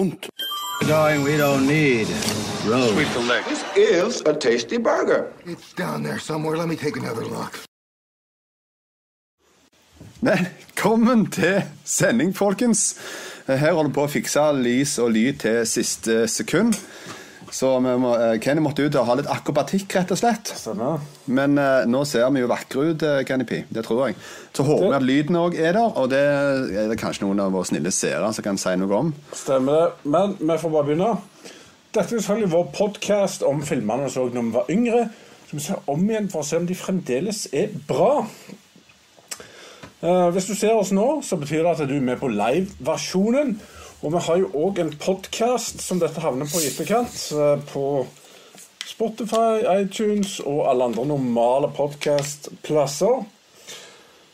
skunt. Darling, we don't need roads. This is a tasty burger. It's down there somewhere. Let me take another look. Velkommen til sending, folkens. Her holder vi på å fikse lys og lyd til siste sekund. Så må, eh, Kenny måtte ut og ha litt akrobatikk, rett og slett. Stemmer. Men uh, nå ser vi jo vakre ut, eh, Kenny P. Det tror jeg. Så håper vi at lyden òg er der, og det er det kanskje noen av våre snille seere som kan si noe om. Stemmer det. Men vi får bare begynne. Dette er selvfølgelig vår podkast om filmene vi så da vi var yngre. Så vi ser om igjen for å se om de fremdeles er bra. Uh, hvis du ser oss nå, så betyr det at du er med på live-versjonen. Og vi har jo òg en podkast som dette havner på i etterkant. eh, På Spotify, iTunes og alle andre normale podkastplasser.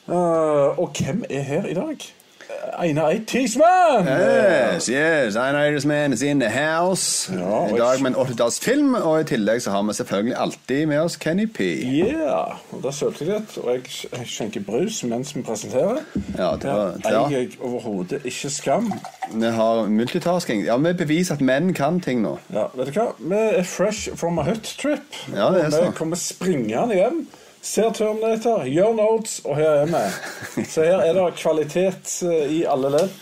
Eh, og hvem er her i dag? Einar Eitisman! Yes, yes, Einar Man is in the house. Ja, I dag med en 80-tallsfilm, og i tillegg så har vi selvfølgelig alltid med oss Kenny P. Yeah, og da sølte jeg litt, og jeg skjenker brus mens vi presenterer. Ja, det var- ja. eier jeg overhodet ikke skam. Vi har multitasking. Ja, Vi beviser at menn kan ting nå. Ja, vet du hva? Vi er fresh from a hut trip. Ja, det er så. Vi kommer springende hjem. Ser Terminator, gjør notes, og her er vi. Så her er det kvalitet eh, i alle ledd.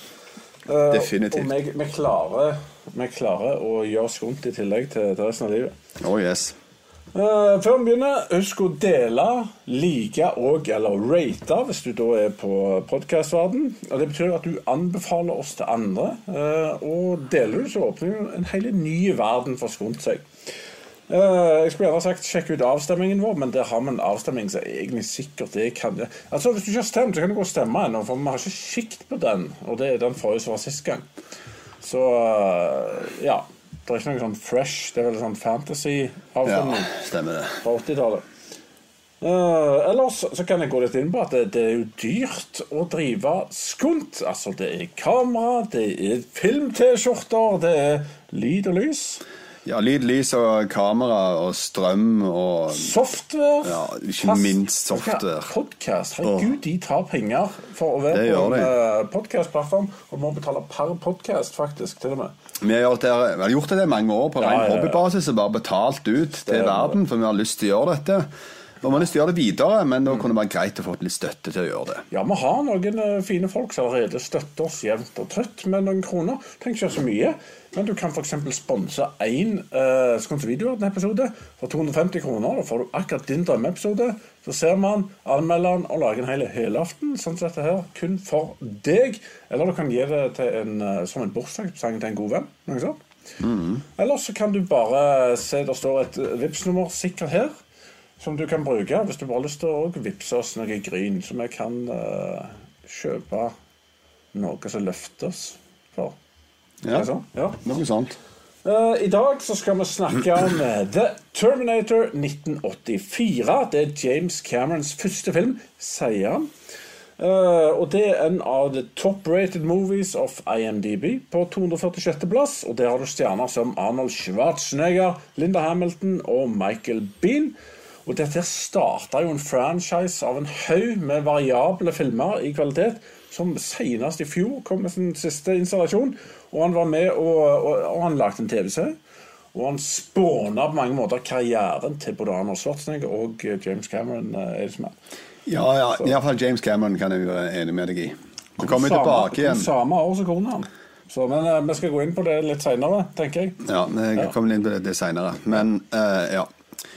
Eh, Definitivt. Og vi, klarer, klarer å gjøre skunt i tillegg til, til resten av livet. Oh yes. Eh, før vi begynner, husk å dele, like og eller rate hvis du da er på podkastverden. Det betyr at du anbefaler oss til andre. eh, og deler du, så åpner du en hele ny verden for Skunt seg. Eh, jeg skulle gjerne sagt sjekk ut avstemmingen vår, men der har vi en avstemning som egentlig sikkert er kan Altså Hvis du ikke har stemt, så kan du gå og stemme ennå, for vi har ikke sikt på den. Og det er den forrige som var sist gang. Så eh, ja. Det er ikke noe sånn fresh. Det er vel sånn Ja, fantasy-avstemning stemmer det. fra 80-tallet. Uh, ellers så kan jeg gå litt inn på at det, det er jo dyrt å drive skunt. Altså, det er kamera, det er film-T-skjorter, det er lyd og lys. Ja, lyd, lys og kamera og strøm og Software. Ja, ikke minst software. Podkast. Herregud, de tar penger for å være på en de. uh, podkastplattform. Og må betale per podkast, faktisk, til og med. Vi har, gjort det, vi har gjort det i mange år på Ja, ren ja, hobbybasis og bare betalt ut til det, verden, for vi har lyst til å gjøre dette. Og vi har lyst til å gjøre det videre, men da kunne det være greit å få litt støtte til å gjøre det. Ja, vi har noen eh, fine folk som allerede støtter oss jevnt og trøtt med noen kroner. Tenk ikke så mye, men du kan f.eks. sponse én uh, sponsevideo av en episode for 250 kroner. Da får du akkurat din drømmeepisode. Så ser man, anmelder den og lager en hel helaften sånn som dette her, kun for deg. Eller du kan gi det til en, eh, som en bursdagspresang til en god venn. Noe sånt. Eller så kan du bare se det står et eh, Vipps-nummer sikkert her som du kan bruke hvis du bare har lyst til å vippse oss noe gryn, så vi kan uh, kjøpe noe som løfter oss for. Ja, ja. noe sånt. Uh, I dag så skal vi snakke om eh, The Terminator 1984. Det er James Camerons første film, sier han. Uh, og det er en av the top-rated movies of IMDb på 246. plass. Og der har du stjerner som Arnold Schwarzenegger, Linda Hamilton og Michael Bean. Og dette starta jo en franchise av en haug med variable filmer i kvalitet, som senest i fjor kom med sin siste installasjon. Og han var med og, og, og han lagde en TV-serie. Og han spåna på mange måter karrieren til både Arnold Schwarzenegger og eh, James Cameron. eh, er det som er. Ja, ja, iallfall James Cameron kan jeg være enig med deg i. Så kommer vi Samme- tilbake igjen. Samme år som kona han. Så, men uh, vi skal gå inn på det litt seinere, tenker jeg. Ja, vi kommer inn på det, det seinere. Men uh, ja.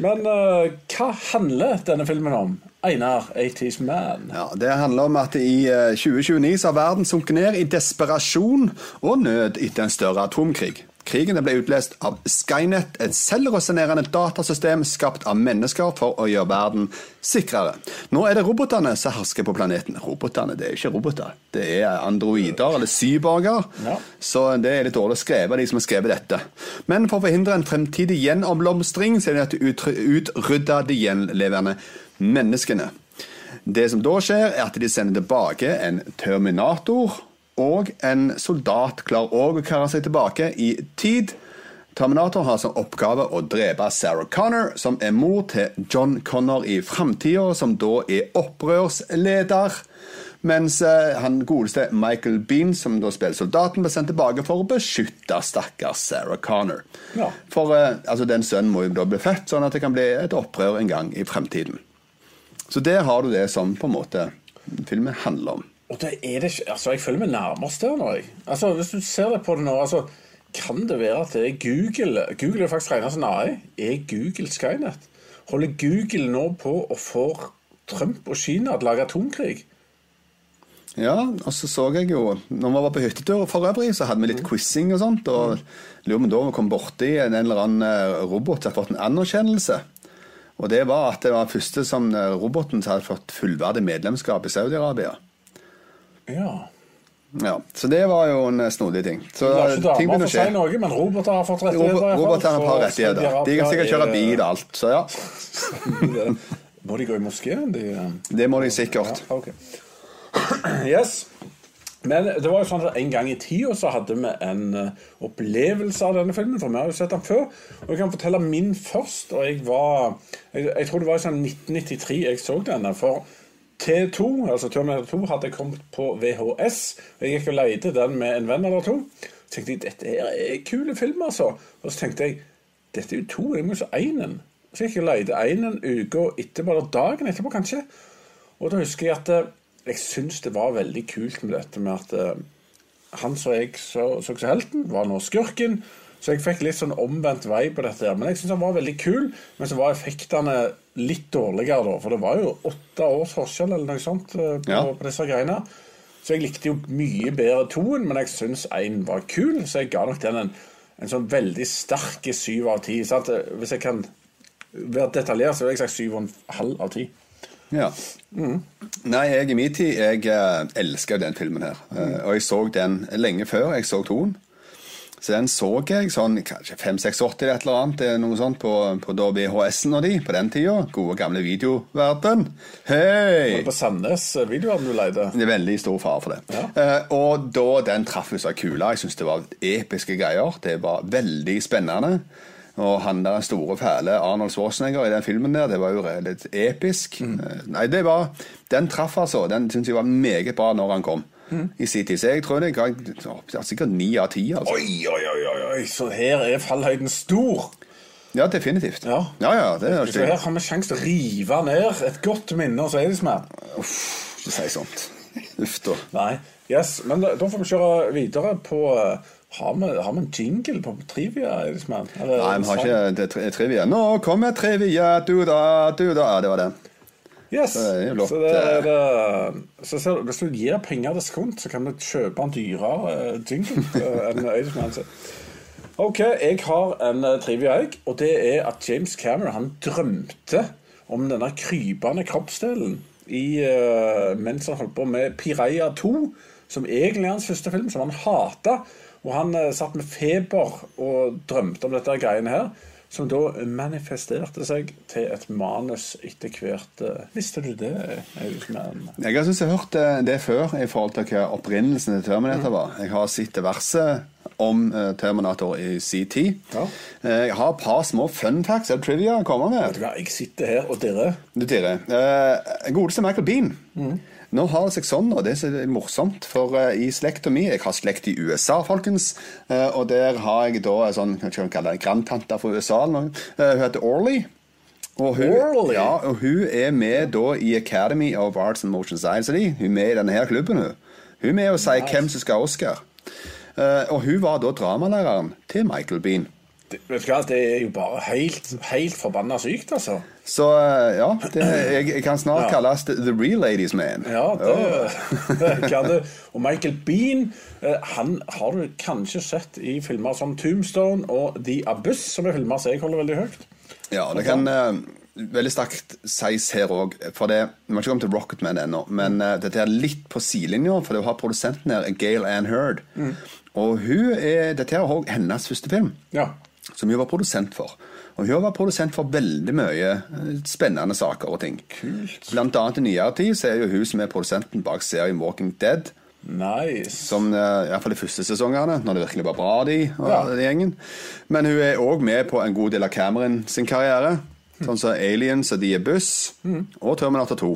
Men uh, hva handler denne filmen om? Einar 80's Man. Ja, Det handler om at i eh, 2029 så har verden sunket ned i desperasjon og nød etter en større atomkrig. Krigen ble utlest av Skynet, et selvresonerende datasystem skapt av mennesker for å gjøre verden sikrere. Nå er det robotene som hersker på planeten. Robotene, det er ikke roboter. Det er androider eller cyborger. Ja. Så det er litt dårlig skrevet av de som har skrevet dette. Men for å forhindre en fremtidig gjenomblomstring, så er det nødt til å utrydde de gjenlevende menneskene. Det som da skjer, er at de sender tilbake en terminator, og en soldat klarer òg å karre seg tilbake i tid. Terminator har som oppgave å drepe Sarah Connor, som er mor til John Connor i framtida, som da er opprørsleder. Mens eh, han godeste Michael Bean, som da spiller soldaten, ble sendt tilbake for å beskytte stakkars Sarah Connor. Ja. For eh, altså, den sønnen må jo da bli født, sånn at det kan bli et opprør en gang i fremtiden. Så der har du det som på en måte filmen handler om. Og det er det ikke Altså, jeg føler meg nærmest der nå, jeg. Altså, hvis du ser det på det nå, altså Kan det være at det er Google Google er faktisk regna som AI. Er Google Skynet? Holder Google nå på å få Trump og Kina til å lage atomkrig? Ja, og så så jeg jo Når vi var på hyttetur for øvrig, så hadde vi litt quizing og sånt. Og lurer på da vi kom borti en eller annen eh, robot som hadde fått en anerkjennelse. Og det var at det var første som eh, roboten som hadde fått fullverdig medlemskap i Saudi-Arabia. Ja. Ja, Så det var jo en eh, snodig ting. Så er ikke ting damer begynner å skje. si noe, men roboter har fått rettigheter. Robo- i hvert fall, Robotene så har rettigheter. De kan sikkert kjøre bil og alt, så ja. Må de gå i moskeen? De, eh? Det må de sikkert. Ja, okay. Yes. Men det var jo sånn at en gang i tida så hadde vi en eh, opplevelse av denne filmen, for vi har jo sett den før. Og jeg kan fortelle min først. og Jeg var Jeg, jeg tror det var i sånn 1993 jeg så denne. For T2, altså Terminator 2, hadde kommet på VHS. og Jeg gikk og leide den med en venn eller to. Så tenkte jeg dette er kule film, altså. Og så tenkte jeg dette er jo to, jeg må jo se énen. Så jeg gikk og leide énen uka etterpå, eller dagen etterpå kanskje. Og da husker jeg at eh, jeg syns det var veldig kult med dette med at uh, han som jeg så, så som helten, var nå skurken. Så jeg fikk litt sånn omvendt vei på dette. her. Men jeg syns han var veldig kul, men så var effektene litt dårligere da. For det var jo åtte års forskjell eller noe sånt eh, på, Ja. på disse greiene. Så jeg likte jo mye bedre toen, men jeg syns én var kul, så jeg ga nok den en, en sånn veldig sterk syv av ti. Hvis jeg kan være detaljert, så vil jeg si syv og en halv av ti. Ja. Nei, jeg i min tid jeg uh, elsker jo den filmen her. Uh, og jeg så den lenge før jeg så toen. Så den så jeg sånn kanskje 5-6-80 eller et eller annet, er noe sånt på, på VHS-en og de på den tida. Gode, gamle videoverden. Hei! På Sandnes videoverden du leide. Det er veldig stor fare for det. Eh, og da den traff meg så kula. Jeg syns det var episke greier. Det var veldig spennende. Og han der store, fæle Arnold Schwarzenegger i den filmen der, det var jo litt episk. Mm. nei, det var Den traff, altså. Den syns jeg var meget bra når han kom. I sin tid. Så jeg tror det ga sikkert ni av ti. Altså. Oi, oi, oi, oi, så her er fallhøyden stor. Ja, definitivt. Ja. ja, ja det er Så her har vi sjanse til å rive ned et godt minne og hos Uff, Ikke si sånt. Uff da. Nei. Yes, men da, da får vi kjøre videre på eh, Har vi, har vi en jingle på trivia, Liksom? Eller- Nei, vi har ikke det tri- trivia. Nå kommer trivia, du da, du da. Ja, det var det. Yes. Det er. Så, det er det, så ser, du, hvis du gir penger diskont, så kan vi kjøpe en dyrere uh, jingle eh, enn Eidesmann sin. OK, jeg har en uh, trivia, jeg. Og det er at James Cameron han drømte om denne krypende kroppsdelen i, uh, mens han holdt på med Pireia 2, som egentlig er hans første film, som han hata. Og han eh, satt med feber og drømte om dette greiene her. Som da manifesterte seg til et manus etter hvert. eh, Visste du det? Eidesmann? Jeg syns jeg har hørt det før i forhold til hva opprinnelsen til Terminator var. Jeg har sett verset om eh, Terminator i sin tid. Ja. Jeg har et par små fun facts eller trivia å komme med. Jeg sitter her og dirrer. Du dirrer. Godeste Michael Bean. Nå har det seg sånn, og det er morsomt, for eh, i slekta mi Jeg har slekt i USA, folkens. eh, og der har jeg da en sånn jeg kalle det, grandtante fra USA. Eh, hun heter Orly. Og hun, Orly? Ja, og hun er med da i Academy of Arts and Motion Science. Hun er med i denne her klubben. Hun Hun er med og sier hvem som skal ha Oscar. Og hun var da dramalæreren til Michael Bean. Det, vet du hva, det er jo bare helt, helt forbanna sykt, altså. Så eh, ja, det, jeg, jeg kan snart Ja. kalles the, real ladies man. Ja, det, det kan du. Og Michael Bean eh, han har du kanskje sett i filmer som Tombstone og The Abyss, som er filmer som jeg holder veldig høyt. Ja, det kan eh, veldig sterkt sies her òg. For det, Vi har ikke kommet til Rocketman ennå, men uh, dette er litt på sidelinja. For det har produsenten her, Gail Ann Hurd. Og hun er, dette er hennes første film, Ja. Som hun var produsent for. Og hun var produsent for veldig mye eh, spennende saker og ting. Kult. Blant annet i nyere tid så er jo hun som er produsenten bak serien Walking Dead. Nice. Som uh, Iallfall de første sesongene, når det virkelig var bra, de og Ja. den gjengen. Men hun er òg med på en god del av Cameron sin karriere. Sånn som Aliens og The Abyss og Terminator 2.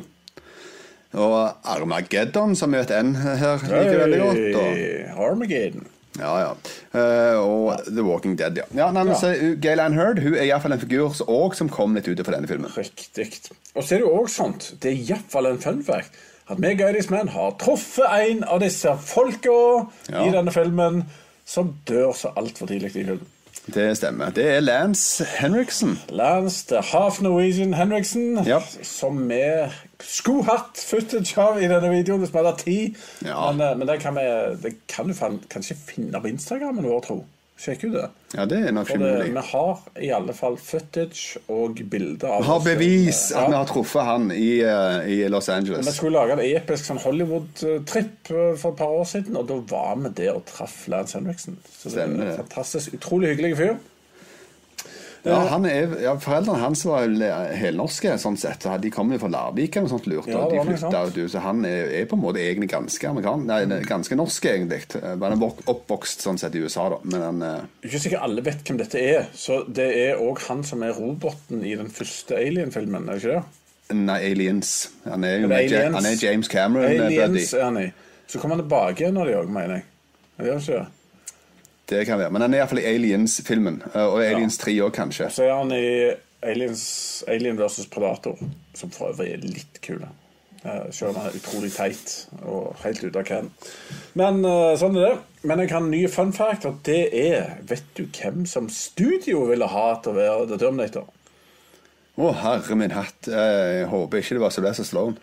Og Armageddon, som vi vet en her liker veldig godt. Og, Armageddon. Ja, ja. Uh, og The Walking Dead, ja. ja nei, men Ja. så, uh, Gail Ann Heard hun er iallfall en figur som, også som kom litt ute for denne filmen. Riktig. Og så er det jo også sånt, det er iallfall en fun fact, at vi Guidies Men har truffet en av disse folka Ja. i denne filmen som dør så altfor tidlig i filmen. Det stemmer. Det er Lance Henriksen. Lance the Half Norwegian Henriksen, Ja. som vi skulle hatt footage av i denne videoen hvis vi hadde tid. Ja. Men, eh, men det kan vi det kan du kanskje finne på Instagrammen vår, tro. Sjekk ut det. Ja, det er nok ikke mulig. vi har i alle fall footage og bilder av Vi har oss. bevis Ja. at vi har truffet han i, eh, i Los Vi skulle lage en episk sånn Hollywood-tripp eh, for et par år siden, og da var vi der og traff Lance Henriksen. Så det er en fantastisk, utrolig hyggelig fyr. Ja, han er, ja, Foreldrene hans var helnorske, sånn sett. De kom jo fra Larvik eller noe sånt lurt. Ja, og de flytta, ut, så han er, er på en måte egentlig ganske amerikan, nei, nei, ganske norsk, egentlig. Bare han er oppvokst sånn sett i USA, da. Men han eh, Ikke sikkert alle vet hvem dette er, så det er òg han som er roboten i den første Alien-filmen, er det ikke det? Nei, Aliens. Han er jo Er med, Aliens? han er James Cameron, Aliens buddy. Er han i. Så kommer han tilbake igjen av de òg, mener jeg. Er det ikke det? Det kan være. Men han er iallfall i Aliens-filmen. eh, Og Aliens 3 òg, kanskje. Så er han i Aliens, Alien vs. Predator, som for øvrig er litt kul. Eh, Selv om han er utrolig teit og helt ute av Ken Men eh, sånn er det. Men jeg har en ny fun fact, og det er Vet du hvem som studio ville ha til å være The Terminator? Å, herre min hatt. Jeg håper ikke det var Sylvester Sloan.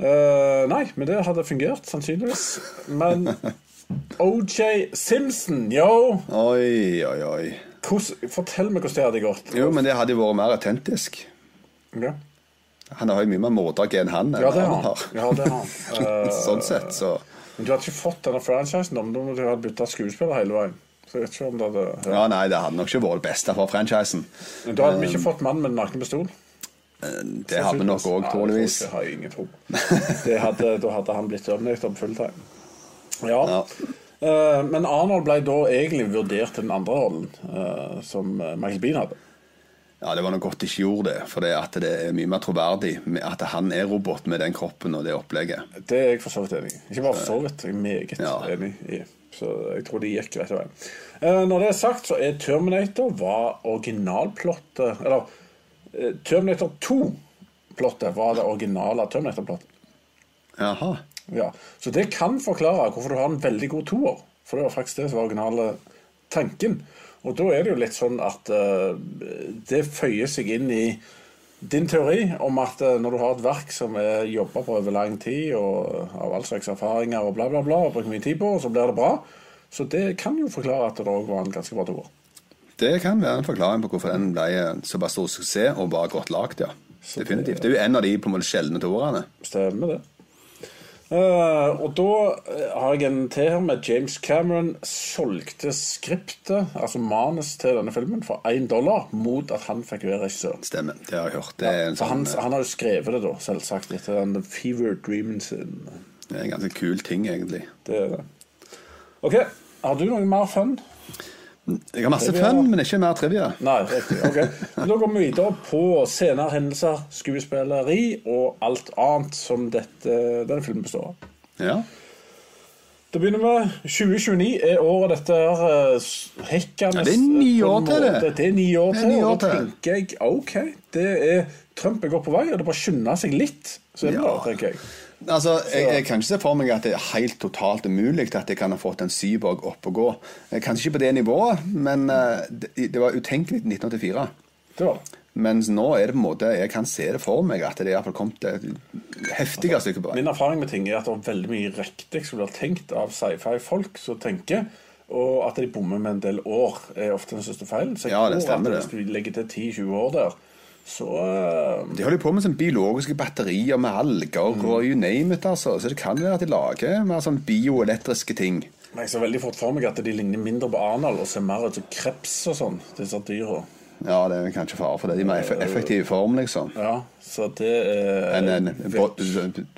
Uh, nei, men det hadde fungert, sannsynligvis. Men OJ Simpson, yo! Oi, oi, oi. Hors, fortell meg hvordan det hadde gått. Jo, men det hadde vært mer autentisk. Ja, Han har jo mye mer mordergen enn han. ja det har han. Ja, det har han. Eh, sånn sett, så Men du hadde ikke fått denne franchisen, men du ha bytta skuespiller hele veien. Så jeg vet ikke om det hadde Ja, nei, det hadde nok ikke vært det beste for franchisen. Men Da hadde vi ikke fått mannen med den nakne pistol. Det hadde vi nok òg, Ja, troligvis. Det har jeg ingen tro. Det da hadde han blitt Terminator om fulltime. Ja. Ja. Uh, men Arnold ble da egentlig vurdert til den andre rollen, uh, som eh, Michael Bean hadde. Ja, det var noe godt de ikke gjorde det, for det, at det er mye mer troverdig at han er robot med den kroppen og det opplegget. Det er jeg for så vidt enig i. Ikke bare for så vidt, jeg er meget Ja. enig i. Så jeg tror de gikk rett veien. Eh, når det er sagt, så er Terminator var originalplottet Eller Terminator 2-plottet var det originale Terminator-plottet. Jaha. Ja. Så det kan forklare hvorfor du har en veldig god toer. For det var faktisk det som var originale tanken. Og da er det jo litt sånn at uh, det føyer seg inn i din teori om at uh, når du har et verk som er jobba på over lang tid, og av all slags erfaringer og bla, bla, bla, og bruker mye tid på, og så blir det bra, så det kan jo forklare at det òg var en ganske bra toer. Det kan være en forklaring på hvorfor den ble såpass stor suksess og var godt lagd, ja. Definitivt. Det er jo en av de på en måte sjeldne toerne. Stemmer det. Eh, og da eh, har jeg en til her med James Cameron solgte skriptet, altså manus til denne filmen, for én dollar mot at han fikk være regissør. Stemmer. Det har jeg hørt. Det er en, Så han, sånn, han har jo skrevet det, da, selvsagt, etter den fever dreamen sin. det er en ganske kul ting, egentlig. Det er det. OK, har du noe mer fun? Jeg har masse fun, men ikke mer trivia. Nei, riktig. ok. Da går vi videre på scener, hendelser, skuespilleri og alt annet som dette, denne filmen består av. Ja. Da begynner vi. 2029 er året dette her eh, hekkende Ja, det er ni år til det. Det er ni år til, ni år og da tenker jeg OK, det er Trump er godt på vei, og det bare skynder seg litt. Så er det Ja. bra, tenker jeg. Altså, jeg, jeg kan ikke se for meg at det er helt totalt umulig at jeg kan ha fått en cyborg opp og gå. Kanskje ikke på det nivået, men eh, det, det var utenkelig i 1984. Det var. Mens nå er det på en måte Jeg kan se det for meg at det er kommet et heftige stykke på vei. Min erfaring med ting er at det er veldig mye riktig som blir tenkt av sci-fi-folk som tenker, og at de bommer med en del år, er ofte den største feilen. Så jeg Ja, det tror stemmer at hvis du legger til 10-20 år der, så eh, De holder på med sånn biologiske batterier med alger Mm. og you name it. altså Så det kan være at de lager mer sånn bioelektriske ting. Men jeg ser veldig fort for meg at de ligner mindre på anal og ser mer ut som kreps og sånn, disse dyra. Ja, det er kanskje fare for det. De er mer effektive i form, liksom. Ja, så det er Enn en bo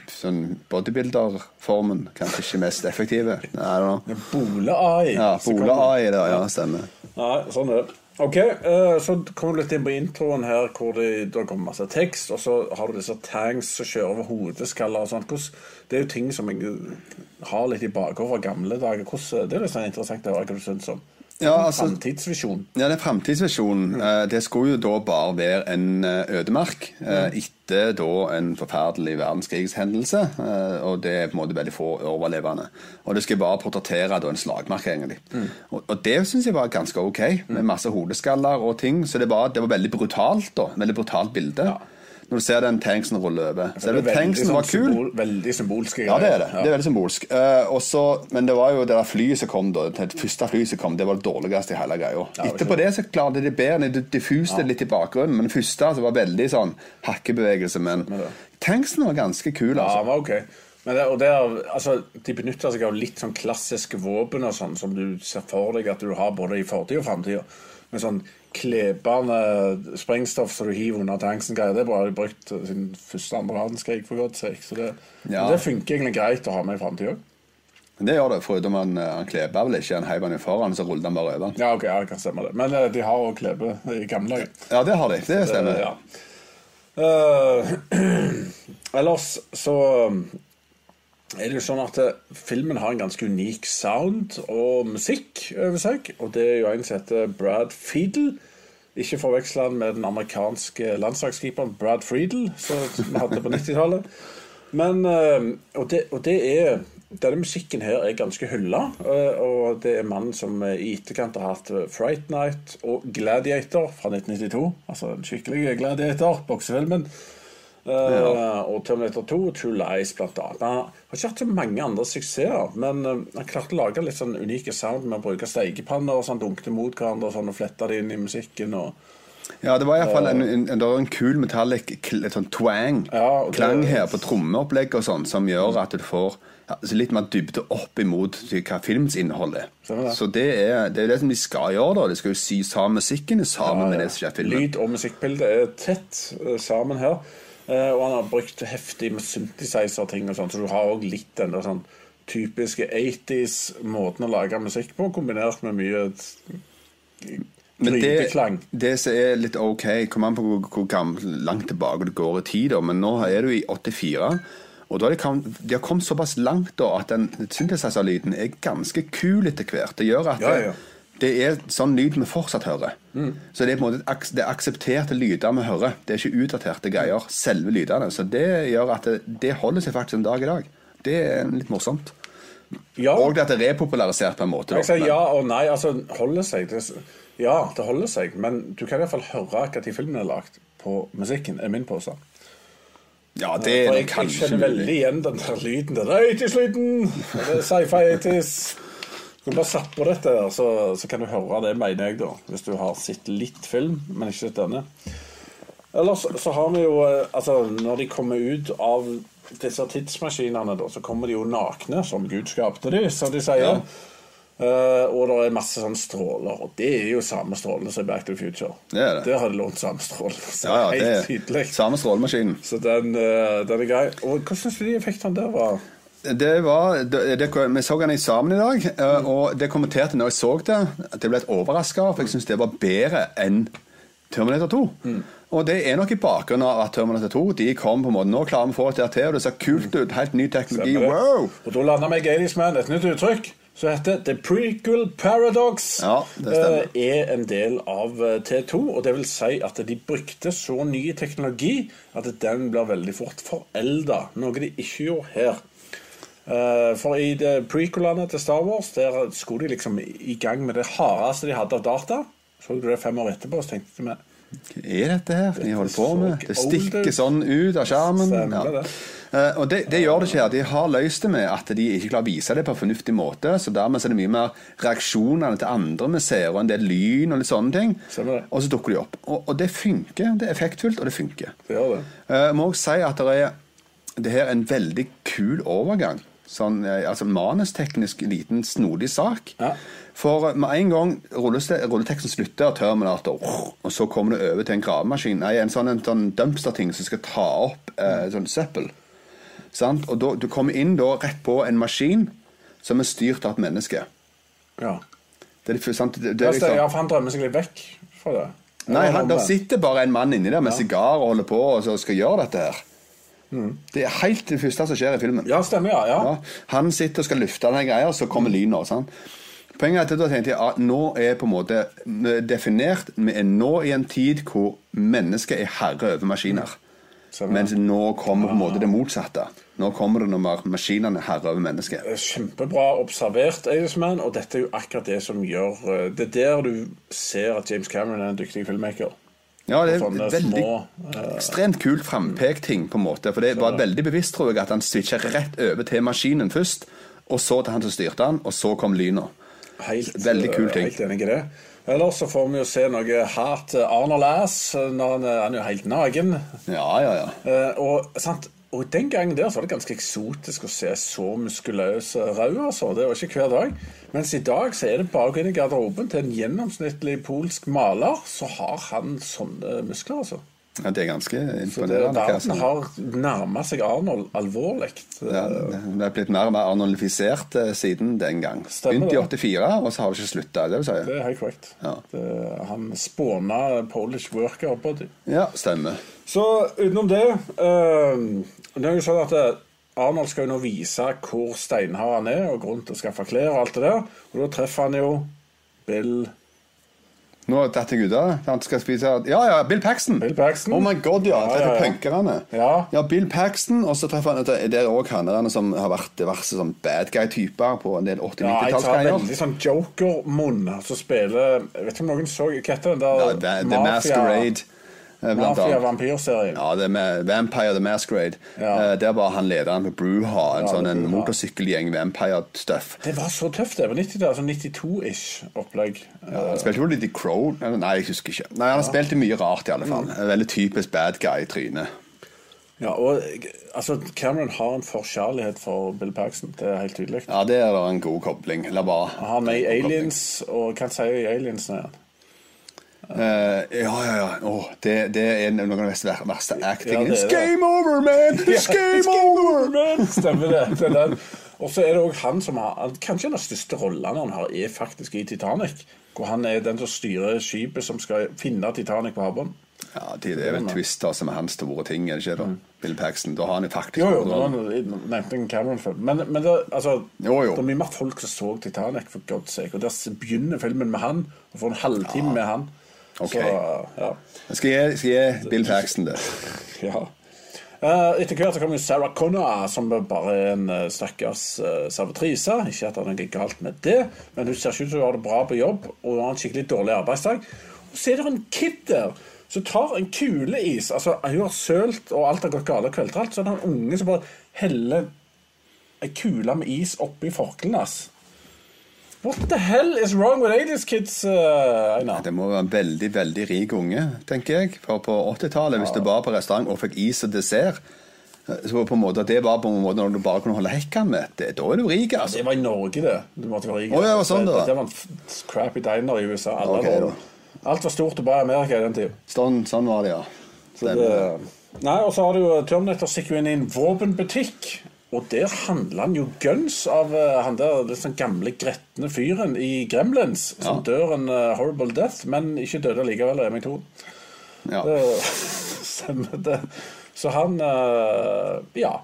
sånn bodybuilder-formen. Kanskje ikke mest effektive. Bole-AI. Ja, Så Bole kommer- AI ja, stemmer. Nei, sånn er det. Ok, eh, så kom du litt inn på introen her, hvor det, det kommer masse tekst, og så har du disse tanks som kjører over hodeskaller og sånt. Det er jo ting som jeg har litt i bakhodet fra gamle dager. Hvordan, det er litt sånn interessant å høre hva du syns om. Ja, altså- Framtidsvisjon. Ja, det er Framtidsvisjonen eh, det skulle jo da bare være en eh, ødemark eh, etter da en forferdelig verdenskrigshendelse. Og det er på en måte veldig få overlevende. Og det skal bare portrettere da en slagmark, egentlig. Og, og det syns jeg var ganske ok, med masse hodeskaller og ting. Så det var, det var veldig brutalt, da. Veldig brutalt bilde. Når du ser den tanksen rulle over. Selve Det er tanksen sånn var kul. symbol, veldig symbolsk. Ja, det er det. Ja. Det er veldig symbolsk. Uh, også, men det var jo det der flyet som kom da, det første flyet som kom, det var det dårligste i hele greia. Ja, Etterpå det så klarte de bedre. De diffuste litt i bakgrunnen, men det første så var veldig sånn hakkebevegelse. Men tanksen var ganske kul, Ja, altså. det var ok. Men det, og det er, altså, de benytter seg av litt sånn klassiske våpen og sånn, som du ser for deg at du har både i fortid og framtid. Med sånn klebende sprengstoff som du hiver under tanksen-greier. Det er bare brukt siden første andre verdenskrig, for godt sake. Så det, Ja. det funker egentlig greit å ha med i framtida. Det gjør det, foruten han, eh, han kleber vel ikke. Han heiv han jo foran, så rullet han bare over. Ja, ok, ja, det kan stemme det. Men eh, de har òg klebe i gamle dager. Ja, det har de. Det stemmer. Det, ja. uh, ellers så er det jo sånn at eh, filmen har en ganske unik sound og musikk over seg. Og det er jo en som heter Brad Fiedel. Ikke forveksle han med den amerikanske landslagskeeperen Brad Friedel, som vi hadde på 90-tallet. Men eh, og, det, og det er denne musikken her er ganske hylla, eh, og det er mannen som i etterkant har hatt Fright Night og Gladiator fra 1992. Altså den skikkelige Gladiator, boksefilmen. Eh, Og Terminator 2 og True Lies, annet. Han har ikke hatt så mange andre suksesser, men eh, han klarte å lage litt sånn unike sound med å bruke steikepanner og sånn dunkte mot hverandre og sånn, og flette det inn i musikken. og Ja, det var iallfall en, en, en, det en kul metallic et sånn twang, Ja, det- klang her på trommeopplegg og sånn, som gjør at du får ja, altså litt mer dybde opp imot hva filmens innhold er. Det. Så det er, det er det som de skal gjøre, da. De skal jo sy sammen musikken sammen med det som skjer i filmen. Lyd- og musikkbilde er tett eh, sammen her. Eh, og han har brukt heftig med synthesizer-ting og sånn, så du har òg litt den der sånn typiske 80s-måten å lage musikk på, kombinert med mye Men det, det som er litt ok, kommer an på hvor, hvor gammel, langt tilbake du går i tid, men nå er du i 84. Og da har de, kommet, de har kommet såpass langt da, at den synthesizer-lyden er ganske kul etter hvert. Det gjør at Ja, ja. Det, det er sånn lyd vi fortsatt hører. Så det er på en måte det er aksepterte lyder vi hører. Det er ikke utdaterte greier, selve lydene. Så det gjør at det, det holder seg faktisk en dag i dag. Det er litt morsomt. Ja, Og det at det er repopularisert på en måte. jeg sier ja og nei. Altså, holder seg det, Ja, det holder seg, men du kan iallfall høre når filmen er lagd på musikken, er min påstand. Ja, det For er jeg, jeg kanskje kjenner veldig igjen den der lyden. Den er 80s-lyden! Det er Sci-fi 80s. Du bare sappe på dette, der, så, så kan du høre det, mener jeg, da. Hvis du har sett litt film, men ikke sett denne. Ellers så har vi jo eh, Altså, når de kommer ut av disse tidsmaskinene, da, så kommer de jo nakne, som Gud skapte de, som de sier. Ja. Uh, og det er masse sånn stråler, og det er jo samme strålene som i Back to the Future. Det er det. Der har de lånt samme strålene. Så Ja, ja, det helt tydelig. samme strålemaskinen. Så den, uh, den er grei. Og hva syns du de effektene der var? Det var, det, det, vi så den sammen i dag, eh, og det kommenterte når jeg så det, at jeg ble litt overraska, for jeg syns det var bedre enn Terminator 2. Og det er nok i bakgrunnen av at Terminator 2 de kom på en måte, Nå klarer vi å få det til, og det ser kult ut. Helt ny teknologi. Wow! Og da landa vi i Gadies Man, et nytt uttrykk som heter The Prequel Paradox. Ja, eh, er en del av eh, T2, og det vil si at de brukte så ny teknologi at den blir veldig fort forelda, noe de ikke gjorde her. Eh, For i prequelene til Star Wars Der skulle de liksom i gang med det hardeste de hadde av data. Så du det fem år etterpå, så tenkte vi Hva er dette her de holder på med? Det stikker sånn ut av skjermen. Ja. Eh, og det, det gjør det ikke her. De har løst det med at de ikke klarer å vise det på en fornuftig måte. Så dermed er det mye mer reaksjonene til andre vi ser, og en del lyn og litt sånne ting. Og så dukker de opp. Og, og det funker. Det er effektfullt, og det funker. Det gjør det. Eh, Jeg må også si at det er det her er en veldig kul overgang. Sånn, eh, altså Manusteknisk liten, snodig sak. Ja. For eh, med en gang rulleteksten slutter og Terminator, og så kommer du over til en gravemaskin, nei, en sånn, en sånn dumpster-ting som skal ta opp eh, sånn søppel. Sant? Og da, du kommer inn da rett på en maskin som er styrt av et menneske. Ja. Det er, sant? Det, det er liksom, ja, for han drømmer seg litt vekk fra det? Nei, han, der sitter bare en mann inni der med sigar og holder på og så skal gjøre dette her. Det er helt det første som skjer i filmen. Ja, stemmer, ja. ja. Han sitter og skal lufte denne greia, så kommer lynet. Sånn. Poenget er at da tenkte jeg at nå er på en måte definert Vi er nå i en tid hvor mennesket er herre over maskiner. Stemmer. Mens nå kommer på en måte det motsatte. Nå kommer det når maskinene er herre over mennesket. Kjempebra observert, Eidesman og dette er jo akkurat det som gjør eh, Det er der du ser at James Cameron er en dyktig filmmaker. Ja, det er Sånne veldig små, eh, ekstremt kult frampekt ting, på en måte. For det var veldig bevisst, tror jeg, at han switcha rett over til maskinen først, og så til han som styrte han, og så kom lyna. Helt, Veldig kul ting. Helt enig i det. Ellers så får vi jo se noe hardt Arnold Ass når han, han er jo helt naken. Ja, ja, ja. Eh, og, sant? Og den gangen der så var det ganske eksotisk å se så muskuløse rød. Altså. Det var ikke hver dag. Mens i dag så er det bare å gå inn i garderoben til en gjennomsnittlig polsk maler, så har han sånne muskler, altså. ja det er ganske imponerende. Så verden har nærma seg Arnold alvorlig. Ja, det er blitt mer og mer anonyfisert eh, siden den gang. Begynte i det. 84, og så har vi ikke slutta. Det vil si. Det er helt korrekt. Ja. Det, han spåna Polish worker body. Ja, stemmer. Så utenom det øh, Det er jo sånn at eh, Arnold skal jo nå vise hvor steinhard han er, og grunn til å skaffe klær og alt det der. Og da treffer han jo Bill Nå datt jeg ut av. Han skal spise Ja, ja, Bill Paxton. Bill Paxton. Oh my god, ja. Ja, ja, ja. punkerne. Ja. Bill Paxton, og så treffer han Det er òg han som har vært diverse sånn bad guy-typer på en del Ja, jeg tar 80-90-tallsgreier. veldig sånn joker-munn som spiller Jeg vet ikke om noen så Hva heter den der Ja, The, The Masquerade. Eh. Mafia-vampyrserien. Ja, det med Vampire the Masquerade. Ja. Eh, Der var han lederen på Bruha, en Ja, sånn en motorsykkelgjeng, vampire-stuff. Det var så tøft, det. På 90-tallet. Sånn 92-ish opplegg. Ja, han spilte jo litt i Crow Nei, jeg husker ikke. Nei, Han har spilt mye rart, i alle fall. Mm. Veldig typisk bad guy i trynet. Ja, og altså, Cameron har en forkjærlighet for Bill Paxton. Det er helt tydelig. Ja, det er en god kobling. La bare Han er med i Aliens, og hva sier Aliens nå igjen? Eh, ja, ja, ja. Oh, det, det er noen av de verste, verste actingene. Ja, It's game over, man! It's game over! man! Stemmer det. det. Og så er det òg han som har Kanskje den største rollen han har, er faktisk i Titanic. Hvor han er den som styrer skipet som skal finne Titanic på havbunnen. Ja, det det er vel Twister som er hans store ting, er det ikke da? Bill Paxton. Da har han jo faktisk Mm. Jo, jo, nå nevnte jeg Cameron før. Men, men det, altså, Jo, jo. det er mye mer folk som så Titanic, for God's sake. Og der begynner filmen med han, og får en halvtime med han. Ok. Så, ja. Jeg skal gi, gi Bill Paxton det. Ja. Eh, etter hvert så kommer Sarah Connor, som bare er en uh, stakkars uh, servitrise. Ikke at det er noe galt med det, men hun ser ikke ut til å gjøre det bra på jobb og har en skikkelig dårlig arbeidsdag. Og så er det en kid der som tar en kuleis. Altså, hun har sølt, og alt har gått galt og kvelter alt. Så er det en unge som bare heller ei kule med is oppi forkleet hans. What the hell is wrong with 80's kids, uh? Det må være en veldig, veldig rik unge, tenker jeg. For på 80-tallet, hvis du var på restaurant og fikk is og dessert, så på en måte at det var på en måte når du bare kunne holde hekken med, det, da er du rik, altså. Det var i Norge, det. Du måtte være rik. Oh, ja, sånn det var. det var en crappy diner i USA. Alle Ok, var- Alt var stort og bra i Amerika i den tida. Sånn, sånn var det, ja. Så det- Nei, og så har du jo Terminator stikker jo inn i en våpenbutikk. Og der handler han jo guns av uh, han der litt sånn gamle, gretne fyren i Gremlins. Som Ja. dør en uh, horrible death, men ikke døde likevel. meg to. ja. Det Stemmer det. Så han uh, Ja.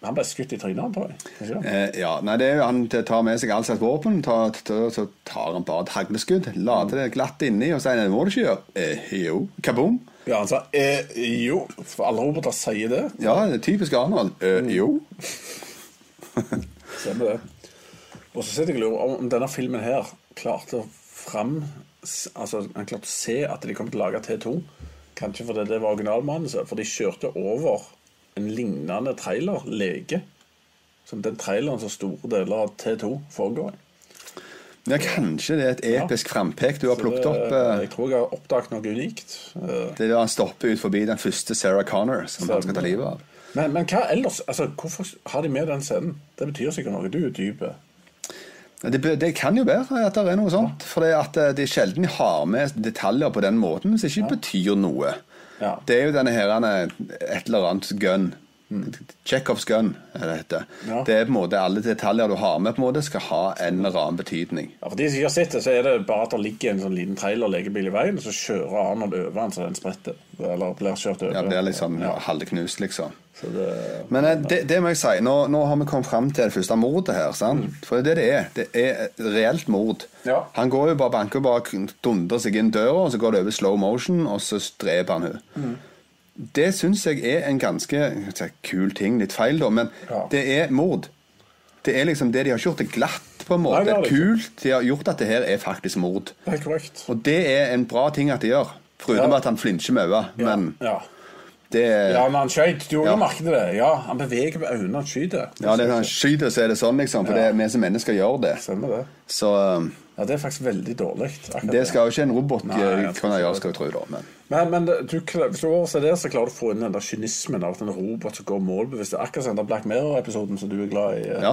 Han ble skutt i trynet, tror jeg. Eh, ja, nei, det er jo Han tar med seg all slags våpen, tar, tar, så tar han bare et hagleskudd, lader det glatt inni og sier det må du ikke gjøre. Eh, jo, kaboom. Ja, han sa eh, jo. For alle roboter sier det. Ja, det er typisk Arnold. Eh, jo. Stemmer det. Og så sitter jeg og lurer om- denne filmen her klarte fram Altså, han klarte å se at de kom til å lage T2. Kanskje fordi det var originalmanuset. For de kjørte over en lignende trailer, Lege. Som den traileren som store deler av T2 foregår i. Ja, kanskje det er et episk frampek du har plukket opp. eh, Jeg tror jeg har oppdaget noe unikt. Eh, Det er da han stopper ut forbi den første Sarah Connor som han skal ta livet av. Men, men hva ellers? Altså, Hvorfor har de med den scenen? Det betyr sikkert noe. Du er dyp. Det, det kan jo være at det er noe sånt. For det, at de er sjelden de har med detaljer på den måten som ikke betyr noe. Ja. Det er jo denne her, et eller annet gun Chekhovs gun, er det heter. Ja. Det er på en måte alle detaljer du har med, på en måte skal ha en eller annen betydning. Ja, for de som ikke har sett det, så er det bare at det ligger en sånn liten trailer-legebil i veien, og så kjører Arnold over han så den spretter. Eller blir kjørt over. Ja, det er liksom Ja, halvknust, liksom. så det, Men eh, det, det må jeg si, nå, nå har vi kommet fram til det første mordet her. sant? For det er det det er. Det er et reelt mord. Mm. Ja. Han går jo bare banker bak, dundrer seg inn døra, og så går det over slow motion, og så dreper han henne. Mm. Det syns jeg er en ganske si, kul ting. Litt feil, da, men Ja. det er mord. Det er liksom det de har gjort det glatt, på en Nei, måte. det har. Kult. De har gjort at det her er faktisk mord. det er korrekt. Og det er en bra ting at de gjør. Foruten Ja. at han flinsjer med øynene. Men ja. det er ja, men han skøyt. du Ja. ja. merket det. Ja, han beveger med øynene han skyter. Ja, det er han skyter, så er det sånn, liksom. For Ja. det, vi som mennesker gjør det. Stemmer det. Så um, Ja, det er faktisk veldig dårlig. det skal jo ikke en robot Nei, eh, kunne gjøre, skal jeg tro. da, men Men, men du, hvis du overser det, så klarer du å få inn den der kynismen av at en robot som går målbevisst. Akkurat som den Black Mirror-episoden som du er glad i. eh, Ja.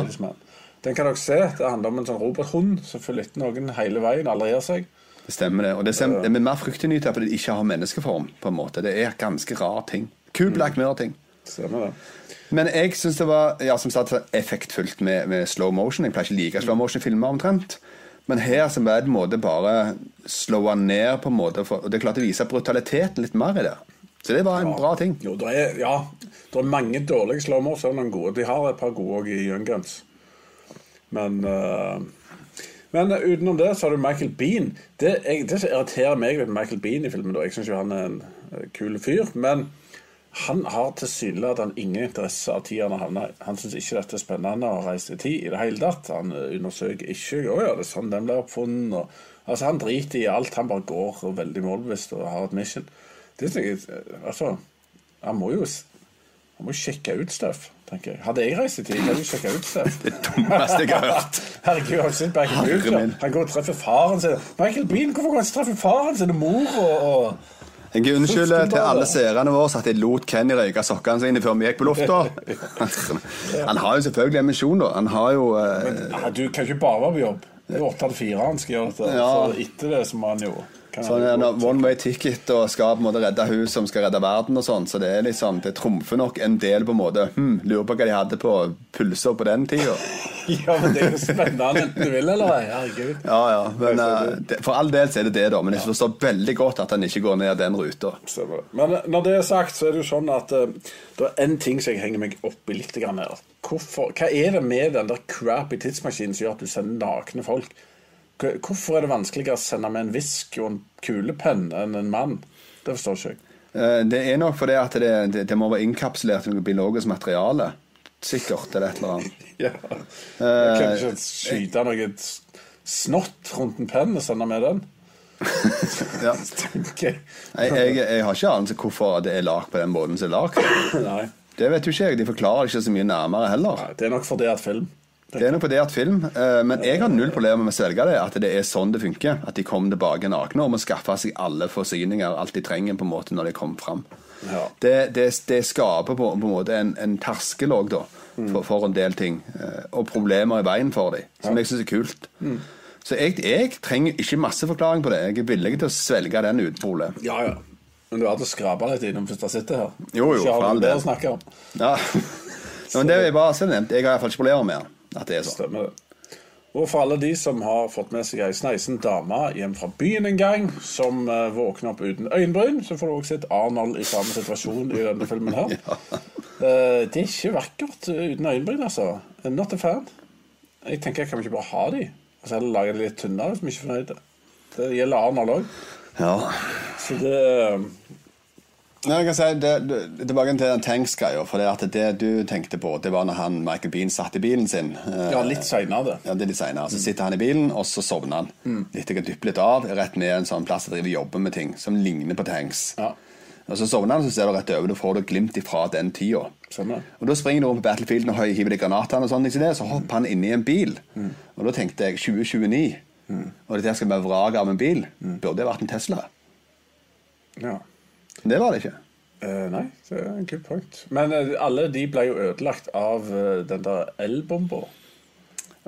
Den kan dere se. Det handler om en sånn robothund som følger etter noen hele veien. Aldri gir seg. det stemmer, det. Og det, stemmer, det er mer fryktinngytende fordi det ikke har menneskeform. på en måte. Det er ganske rar ting. Kul Black Mirror-ting. Stemmer det. Men jeg syns det var ja, som sagt, effektfullt med, med slow motion. Jeg pleier ikke å like slow motion-filmer omtrent. Men her så er det en måte bare slå han ned, på en måte. For, og det klarte å vise brutaliteten litt mer i det. Så det var en bra ting. Jo, det er, ja, det er mange dårlige er det noen gode. De har et par gode òg i Young Guns. Men uh, Men utenom det så har du Michael Bean. Det, jeg, det som irriterer meg med Michael Bean i filmen, da Jeg syns jo han er en eh, kul fyr, men han har tilsynelatende ingen interesse av tida han havner i. Han syns ikke dette er spennende å reise i tid i det hele tatt. Han eh, undersøker ikke Å ja, det er sånn den blir oppfunnet. Og, altså, han driter i alt. Han bare går veldig målbevisst og har et mission. Det synes jeg, eh, altså, han må jo han må sjekke ut stuff, tenker jeg. Hadde jeg reist i tid, hadde jeg sjekka ut stuff. Det dummeste jeg har hørt. Herregud, han sitter bare Michael min. Han går og treffer faren sin. Michael Bean, hvorfor går han og treffer faren sin og mor og, og Jeg unnskylder til alle seerne våre at jeg lot Kenny røyke sokkene sine før vi gikk på lufta. Han har jo selvfølgelig en misjon, da. Han har jo eh, Men, Du kan ikke bare være på jobb. Det er åtte til fire han skal gjøre dette. Ja. Så etter det så må han jo Sånn det one way ticket og skal på en måte redde hun som skal redde verden og sånn. Så det er liksom, det trumfer nok en del på en måte. Hm, lurer på hva de hadde på pulser på den tida. Ja, men det er jo spennende enten du vil eller ei. Herregud. Ja, ja. Men uh, det, for all del så er det det, da. Men jeg forstår veldig godt at han ikke går ned den ruta. Men eh, når det er sagt, så er det jo sånn at uh, det er en ting som jeg henger meg opp i litt grann her. Hvorfor, hva er det med den der crappy tidsmaskinen som gjør at du sender nakne folk? Hvorfor er det vanskeligere å sende med en visk og en kulepenn enn en mann? Det forstår ikke jeg. Eh, Det er nok fordi at det, det, det må være innkapsulert i noe biologisk materiale. Sikkert, eller et eller annet. Ja. Jeg kan ikke skyte noe snott rundt en penn og sende med den. Ja. Okay. Jeg, jeg, jeg har ikke anelse hvorfor det er lagd på den måten som det er lagd. Det vet jo ikke jeg. De forklarer ikke så mye nærmere heller. Nei, det er nok fordi at film Det er nok på det at film, eh, men jeg har null problemer med å svelge det. At det er sånn det funker. At de kommer tilbake nakne og må skaffe seg alle forsyninger, alt de trenger på en måte når de kommer fram. Ja. Det, det, det skaper på, på en måte en, en terskel òg, da, for, for en del ting. eh, Og problemer i veien for dem, som jeg syns er kult. Så jeg, jeg trenger ikke masse forklaring på det. Jeg er villig til å svelge den uten problem. Ja, ja. Men du har hatt å skrape litt innom først du sitter her. Jo, jo, for all del. Ja. Ja, men det er bare så nevnt. Jeg har iallfall ikke problemer med at det er sånn. Stemmer det. Og for alle de som har fått med seg ei sneisen dame hjem fra byen en gang, som uh, våkner opp uten øyenbryn, så får du også sett Arnold i samme situasjon i denne filmen her. Eh, det er ikke vakkert uh, uten øyenbryn, altså. Not a fan. Jeg tenker, jeg kan ikke bare ha de? Og så heller lage de litt tynnere hvis vi ikke er fornøyde. Det gjelder Arnold òg. Ja. Så det Ja, jeg kan si, det, det, Tilbake til den Tanks-greia. For det, at det du tenkte på, det var når han, Michael Bean satt i bilen sin. Ja, litt seinere. Ja, det er litt senere. Så sitter han i bilen, og så sovner han. Mm. Litt dypper litt av, rett ned en sånn plass der de jobber med ting som ligner på tanks. Ja. Og så sovner han, så ser du rett over, da får du glimt ifra den tida. Stemmer. Og da springer du rundt på battlefielden og hiver de granatene og sånn, det, så hopper han inn i en bil. Mm. Og da tenkte jeg 2029, og dette skal være vraket av en bil. Mm. Burde det vært en Tesla? ja. Det var det ikke. Uh, nei, det er en good point. Men uh, alle de ble jo ødelagt av uh, den der elbomba.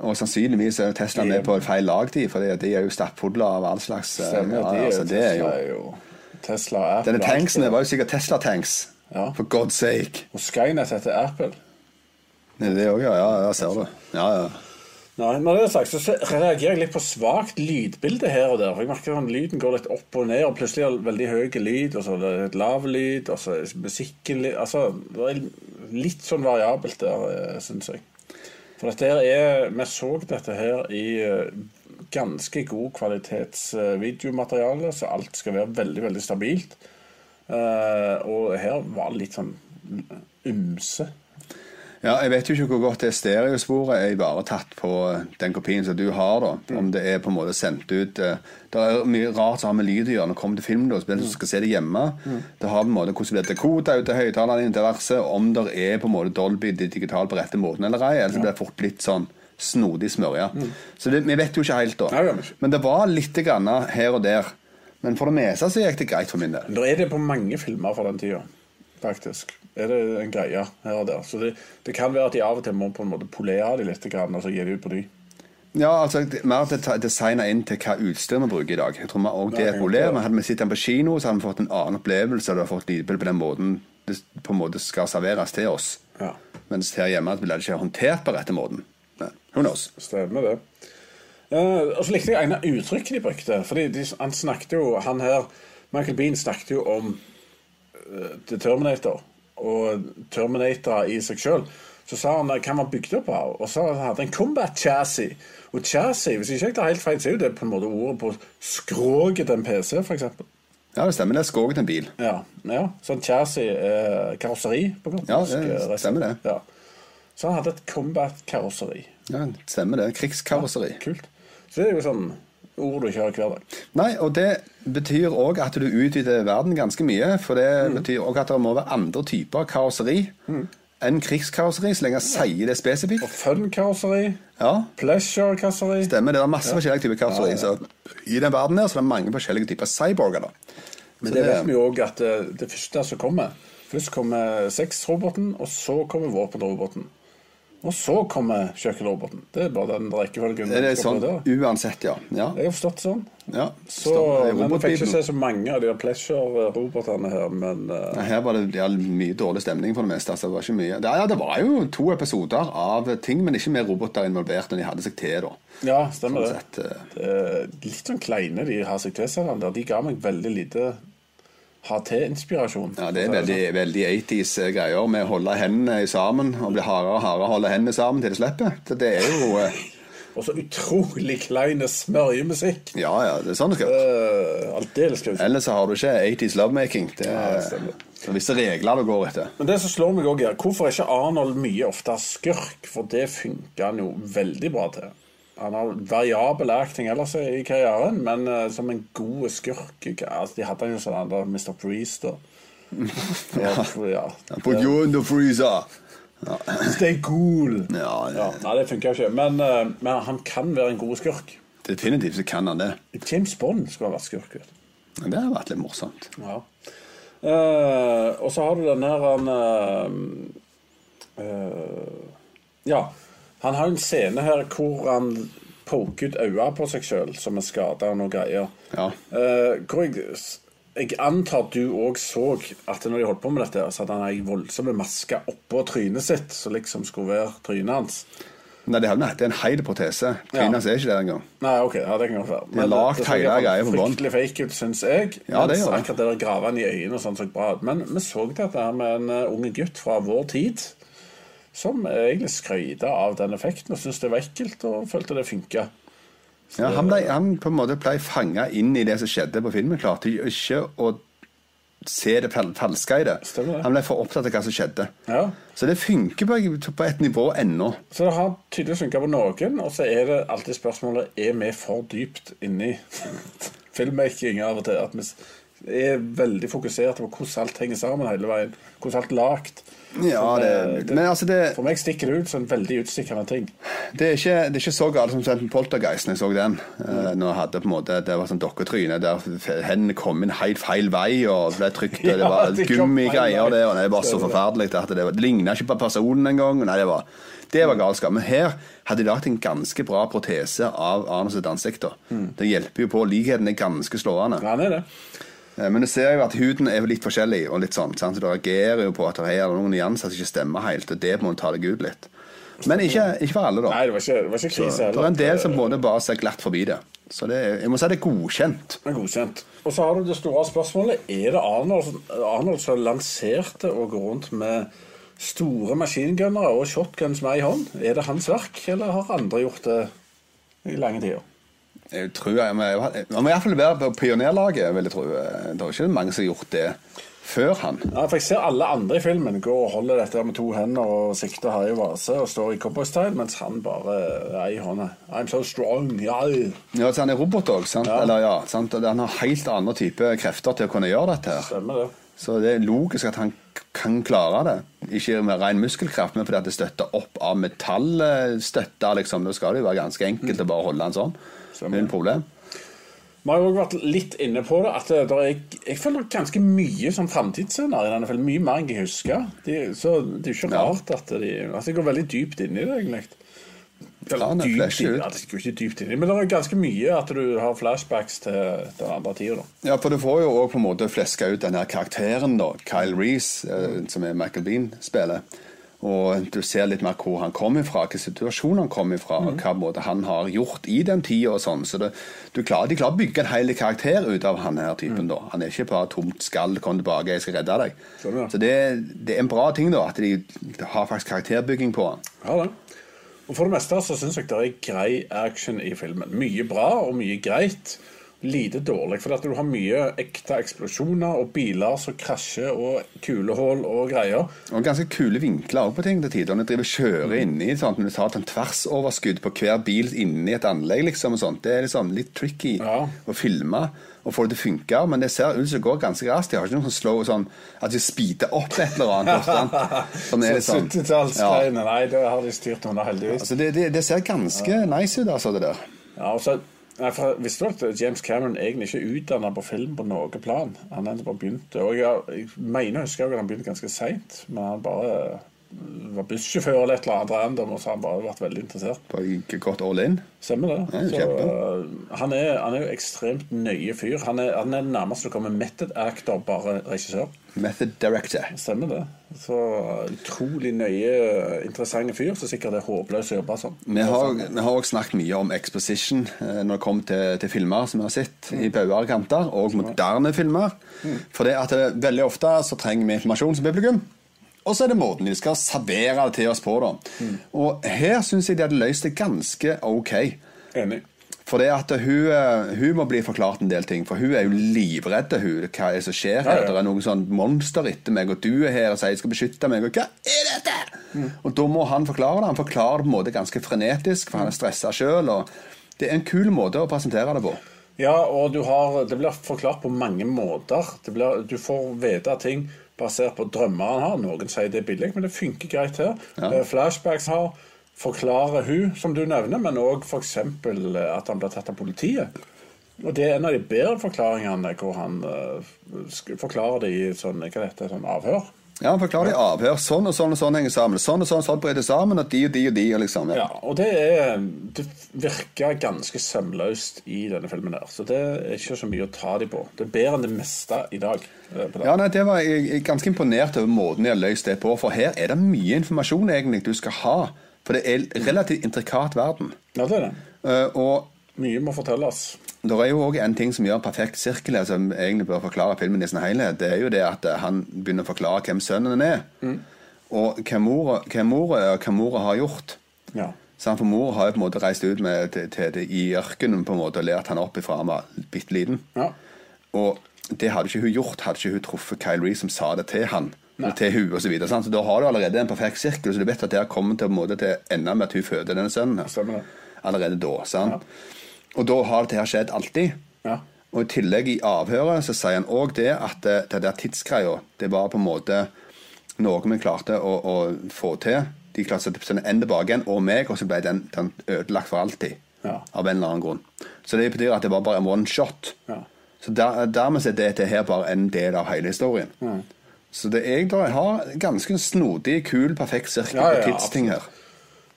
Og sannsynligvis er jo Tesla med på feil lagtid, for de er jo stappfulle av all slags Stemmer, ja, de altså, det er jo Tesla jo Tesla og Apple Denne tanksene var jo sikkert Tesla-tanks. Ja. For God's sake. Og Skynet heter Apple. Det òg, ja? Ja, ja, ser du. Ja, ja. Nei, når det sagt, så reagerer jeg litt på svakt lydbilde her og der. For jeg merker at lyden går litt opp og ned, og plutselig er det veldig høy lyd, og så er det et lav lyd, og så er musikken litt Altså, det er litt sånn variabelt der, syns jeg. For dette her er Vi så dette her i eh, ganske god kvalitets eh, videomateriale, så alt skal være veldig, veldig stabilt. Eh, og her var det litt sånn ymse. Ja, Jeg vet jo ikke hvor godt det stereosporet er ivaretatt på eh, den kopien som du har. da Om det er på en måte sendt ut eh, Det er mye rart som har med lyd å gjøre når det kommer til film. da Spesielt hvis du skal se det hjemme. Det har på en måte hvordan det blir dekoda ut til høyttalerne inn til verset, om det er på en måte Dolby digital på rette måten eller ei. Eller så blir det fort litt sånn snodig smørja. Så det, vi vet jo ikke helt, da. Nei, ikke. Men det var litt grann her og der. Men for det meste så gikk det greit for min del. Da er det på mange filmer fra den tida, faktisk. Er det en greie her og der. Så det, det kan være at de av og til må på en måte polere de litt, og så gi de ut på ny. Ja, altså mer det- designa inn til hva utstyr vi bruker i dag. Jeg tror vi også det er et problem. Hadde vi sett den på kino, så hadde vi fått en annen opplevelse. Du har fått lydbilde på den måten det på en måte skal serveres til oss. Ja, Mens her hjemme ville det ikke håndtert på rette måten. Men, who knows? stemmer det. Eh, og så likte jeg en av uttrykkene de brukte. Fordi de, han snakket jo, han her, Michael Bean snakket jo om uh, The Terminator. Og Terminator i seg sjøl. Så sa han hva han var bygd opp av. Og så hadde han en combat chassis. Og chassis, hvis ikke jeg tar helt feil, så er jo det på en måte ordet på skroget til en PC, f.eks. Ja, det stemmer. Det er skroget til en bil. Ja, ja. Sånn chassis er karosseri på godt Ja, det eh, stemmer det. Ja. Så han hadde et combat-karosseri. Ja, det stemmer det. Krigskarosseri. Kult. Så det er jo sånn ord du ikke har hver dag. Nei, og det betyr òg at du utvider verden ganske mye. For det betyr òg at det må være andre typer karosseri enn krigskaoseri, så lenge jeg sier det spesifikt. Og fun-kaoseri. Ja, Pleasure-kaoseri. Stemmer. Det er masse forskjellige typer karosseri. Så i den verden her så er det mange forskjellige typer cyborger. da. Men det, det vet vi jo òg at det, det første som kommer Først kommer sexroboten, og så kommer våpenroboten. Og så kommer kjøkkenroboten. Det er bare den rekkefølgen. Det er det sånn uansett, ja. ja. Jeg har forstått sånn. ja. Så, men jeg fikk ikke se så mange av de pleasure-robotene her, men uh... Nei, Her var det ja, mye dårlig stemning for det meste. Altså, det var ikke mye. Det, ja, det var jo to episoder av ting, men ikke mer roboter involvert enn de hadde seg til. da. Ja, stemmer Sånn det. sett, uh... det litt sånn kleine de har seg til seg. den der. De ga meg veldig lite ha-til-inspirasjon. Ja, Det er veldig, veldig 80s greier med å holde hendene sammen og bli hardere og hardere holde hendene sammen til det slipper. Det er jo eh, Og så utrolig kleine smørjemusikk. Ja, ja, det er sånn det skal. Uh, Aldeles kult. Ellers så har du ikke 80s lovemaking. Det Ja, er det visse regler du går etter. Men det som slår meg også her, hvorfor er ikke Arnold mye ofte skurk? For det funker han jo veldig bra til. Han har variabel acting ellers i karrieren, men uh, som en god skurk altså, De hadde han jo sånn der Mr. Priest da. ja. ja. Put you in the freezer! Stay cool! Ja, Ja, nei, det funker ikke. Men, uh, men han kan være en god skurk. definitivt så kan han det. James Bond skulle ha vært skurk. vet Det har vært litt morsomt. Ja. Uh, og så har du den her han eh, Ja. Han har en scene her hvor han poker ut øynene på seg sjøl som er skada og noe greier. Ja. Uh, hvor jeg, jeg antar du òg så at når de holdt på med dette, så hadde han ei voldsom maske oppå trynet sitt, som liksom skulle være trynet hans. Nei, det er det er en hel protese. Trynet hans er ikke der engang. Nei, ok, ja, det kan godt være. Men lagt det er hele iallfall greia på bånn. Fryktelig fake ut, syns jeg. Ja, det gjør det. Akkurat det der gravene i øynene og sånn så bra ut. Men vi så dette her med en uh, unge gutt fra vår tid som egentlig skryta av den effekten og syntes det var ekkelt og følte det funka. Ja, han, ble, han på en måte ble fanga inn i det som skjedde på filmen. Klarte ikke å se det falske i det. Han ble for opptatt av hva som skjedde. Ja. Så det funker på, på et nivå ennå. Så det har tydeligvis funka på noen, og så er det alltid spørsmålet er vi for dypt inni filmmaking av og til. At vi er veldig fokusert på hvordan alt henger sammen hele veien. Hvordan alt lagt. Ja, det, det, men altså det, For meg stikker det ut som en veldig utstikkende ting. det, er ikke, det er ikke så galt som for Poltergeist når jeg så den. Mm. når jeg hadde på en måte, Det var sånn dokketryne der hendene kom inn helt feil vei og ble trykt. Og det Ja, var kom gummigreier det, og det var så forferdelig. Det, Det, det ligna ikke på personen engang. Nei, det var, det var galskap. Men her hadde de lagd en ganske bra protese av Arne sitt ansikt. Mm. Det hjelper jo på. Likheten er ganske slående. Ja, han er det. Eh, Men du ser jo at huden er litt forskjellig, og litt sånn, sant? så du reagerer jo på at det er noen nyanser som ikke stemmer helt, og det må du ta deg ut litt. Men ikke, ikke for alle, da. Nei, det var ikke, det var ikke Så krise. det er en del som både bare ser glatt forbi det. Så det jeg må si det er godkjent. Det er godkjent. Og så har du det store spørsmålet. Er det Arnold, Arnold som lanserte å gå rundt med store maskingunnere og shotguns med i hånd? Er det hans verk, eller har andre gjort det i lange tider? Jeg tror jeg, Man må iallfall være på pionerlaget, vil jeg tro. Det er ikke mange som har gjort det før han. Ja, for Jeg ser alle andre i filmen gå og holde dette med to hender og sikter i vase og står i cowboystyle, mens han bare er i hånda. I'm so strong, yeah. Ja, så Han er robot òg, sant? Ja. Eller, ja, sant? Han har helt andre typer krefter til å kunne gjøre dette. her Stemmer det. Så det er logisk at han kan klare det. Ikke med ren muskelkraft, men fordi at det støtter opp av metallstøtte. Liksom. Da skal det jo være ganske enkelt å bare holde han sånn. Stemmer. Uten problem. Vi har jo også vært litt inne på det, at det der er, jeg føler ganske mye som framtidsscener i denne filmen. Mye mer enn jeg husker. De, så det er jo ikke rart at de altså Jeg går veldig dypt inn i det, egentlig. Eller Ja, det dypt inn-. Går ikke dypt inn i, men det er ganske mye at du har flashbacks til den andre tida. Ja, for du får jo òg på en måte fleska ut den her karakteren, da. Kyle Reece, eh, som er Michael Bean spiller. Og du ser litt mer hvor han kommer fra, hvilken situasjon han kommer fra, og hva måte han har gjort i den tida og sånn. Så det, du klarer, de klarer å bygge en hel karakter ut av han her typen, da. Han er ikke bare tomt skall, kom tilbake, jeg skal redde deg. Sånn, ja. Så det, det er en bra ting, da, at de har faktisk karakterbygging på han. Ja, det. Og For det meste så syns jeg det er grei action i filmen. Mye bra og mye greit. Lite dårlig. For at du har mye ekte eksplosjoner og biler som krasjer, og kulehull og greier. Og ganske kule vinkler på ting til tider. Når du driver kjører inni sånn, når du tar et sånn tversoverskudd på hver bil inni et anlegg, liksom, det er liksom litt tricky Ja. å filme og få det til å funke. Men det ser ut som det går ganske raskt. De har ikke noe sånn slow sånn at de speeder opp et eller annet. Sånn er litt Så sånn 70-tallsgreiene, nei, det har de styrt unna, heldigvis. Altså, det, det, det ser ganske nice ut, altså, det der. Ja, og så Nei, for Visste du at James Cameron egentlig ikke er utdanna på film på noe plan? Han har bare begynt. Og jeg, jeg mener jeg husker at han begynte ganske seint, men han bare var bussjåfør eller et eller annet random, og så har han bare vært veldig interessert. Bare gått all in. Stemmer det. Ja, så, uh, han, er, han er jo ekstremt nøye fyr. Han er, han er nærmest du kommer method actor, bare regissør. Method director. Stemmer det. Så utrolig nøye, interessante fyr, så sikkert det er håpløst å jobbe som. Vi har, òg snakket mye om exposition eh, når det kommer til, til filmer som vi har sett i bauger og kanter, og moderne filmer. For det at det, veldig ofte så trenger vi informasjon som publikum. Og så er det måten de skal servere det til oss på. da. Og her syns jeg de hadde løst det ganske ok. Enig. For det at hun, eh, hun må bli forklart en del ting. For hun er jo livredd hun, hva er det som skjer her. Ja, ja. Det er noen sånn monster etter meg, og du er her og sier jeg skal beskytte meg. Og hva er dette? Og da må han forklare det. Han forklarer det på en måte ganske frenetisk, for han er stressa sjøl. Det er en kul måte å presentere det på. Ja, og du har, det blir forklart på mange måter. Det blir, du får vite ting basert på drømmer han har. Noen sier det er billig, men det funker greit her. Ja. Eh, Flashbacks har forklarer hun, som du nevner, men òg f.eks. at han blir tatt av politiet. Og Det er en av de bedre forklaringene hvor han eh, forklarer det i sånn, hva det sånn avhør. Ja, han forklarer det i avhør. Sånn og sånn og sånn henger sammen. Sånn og sånn sånn bryter sammen, og de og de og de. og liksom. Ja, og det, er, det virker ganske sømløst i denne filmen. her Så det er ikke så mye å ta dem på. Det er bedre enn det meste i dag. eh. Ja, nei, det var Jeg jeg ganske imponert over måten de har løst det på. For her er det mye informasjon egentlig du skal ha. For det er en relativt intrikat verden. ja, det er det. Uh, og Mye må fortelles. det er jo òg en ting som gjør perfekt sirkel, her, som egentlig bør forklare filmen i sin helhet. Det er jo det at eh, han begynner å forklare hvem sønnen er. Og hvem mora, er, og hva mora har gjort. Ja. Så for mor har jo på en måte reist ut med, til, til, i ørkenen på en måte og lært han opp ifra han var bitte liten. ja. Og det hadde ikke hun gjort, hadde ikke hun truffet Kyle Reese som sa det til han. Til hun og så, videre, sant? så da har du allerede en perfekt sirkel, så du vet at det har kommet til, på en måte, til enda med at hun føder denne sønnen. her. Stemmer. Allerede da. sant? Og da har dette skjedd alltid. Ja. Og i tillegg i avhøret så sier han òg det at det, det der tidsgreia, det var på en måte noe vi klarte å, å få til. De klarte å sende en tilbake igjen, og meg, og så ble den, den ødelagt for alltid. Ja. Av en eller annen grunn. Så det betyr at det var bare en one shot. Ja. Så der, dermed er dette her bare en del av hele historien. Så det er egentlig jeg har ganske snodig, kul, perfekt sirkel Ja, ja, på tidsting her.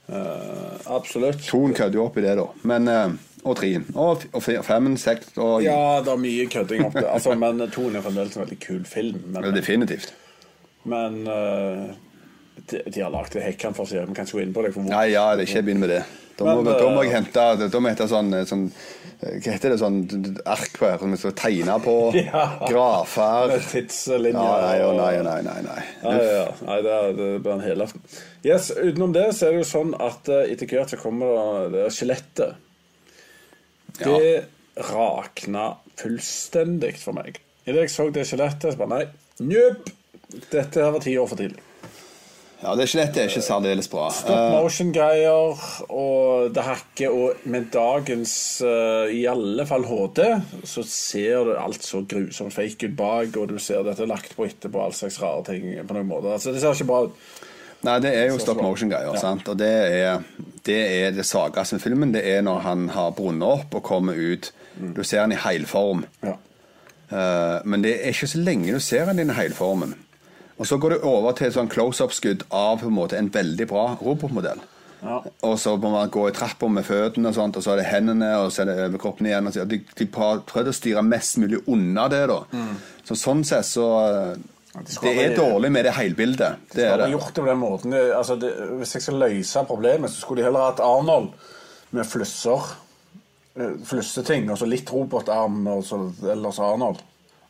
Uh, absolutt. Ton kødder jo opp i det, da. Men uh, Og treen. Og, og femmen, seks og Ja, det er mye kødding opp det. Altså, men toen er fremdeles en veldig kul film. Ja, Men, Definitivt. men uh, de, de har lagd Hekkan for seg. Vi kan ikke gå inn på det. Nei, ja, det er ikke jeg begynner med det. Da må, Men, da må jeg eh, hente Da må jeg hente sånn, sånn eh, Hva heter det? Sånn ark på her som vi skal tegne på. Ja. Grafer. Med tidslinjer. Ja, nei, nei, nei, nei, nei. Ja, ja, ja. Nei, det, er, det blir en helaften. Yes, utenom det så er det jo sånn at eh, etter hvert så kommer det, det skjelettet. Det rakna fullstendig for meg. Idet jeg så det skjelettet, så bare nei, njup! Dette her var ti år for tidlig. Ja, det skjelettet er ikke særdeles bra. Stop Eh, motion-greier, og det hakker, og med dagens eh, i alle fall HD, så ser du alt så grusomt fake ut bak, og du ser dette lagt på etterpå, all slags rare ting på noen måter. Altså, det ser ikke bra ut. Nei, det er jo stop motion-greier. Ja. sant? Og det er, det er det svakeste med filmen. Det er når han har brunnet opp og kommer ut. Mm. Du ser han i heilform. Ja. Eh, men det er ikke så lenge du ser han i den heilformen. Og så går det over til sånn close-up-skudd av på en måte en veldig bra robotmodell. Ja. Og så må man gå i trappa med føttene, og sånt, og så er det hendene og så er det overkroppen igjen. Og så, de, de prøvde å styre mest mulig unna det. da. Så sånn sett så Mm. Det er dårlig med det helbildet. Det er Hadde det. gjort det på den måten altså det, Hvis jeg skal løse problemet, så skulle de heller hatt Arnold med flusser. eh, Flusseting, og så litt robotarm, og så ellers Arnold.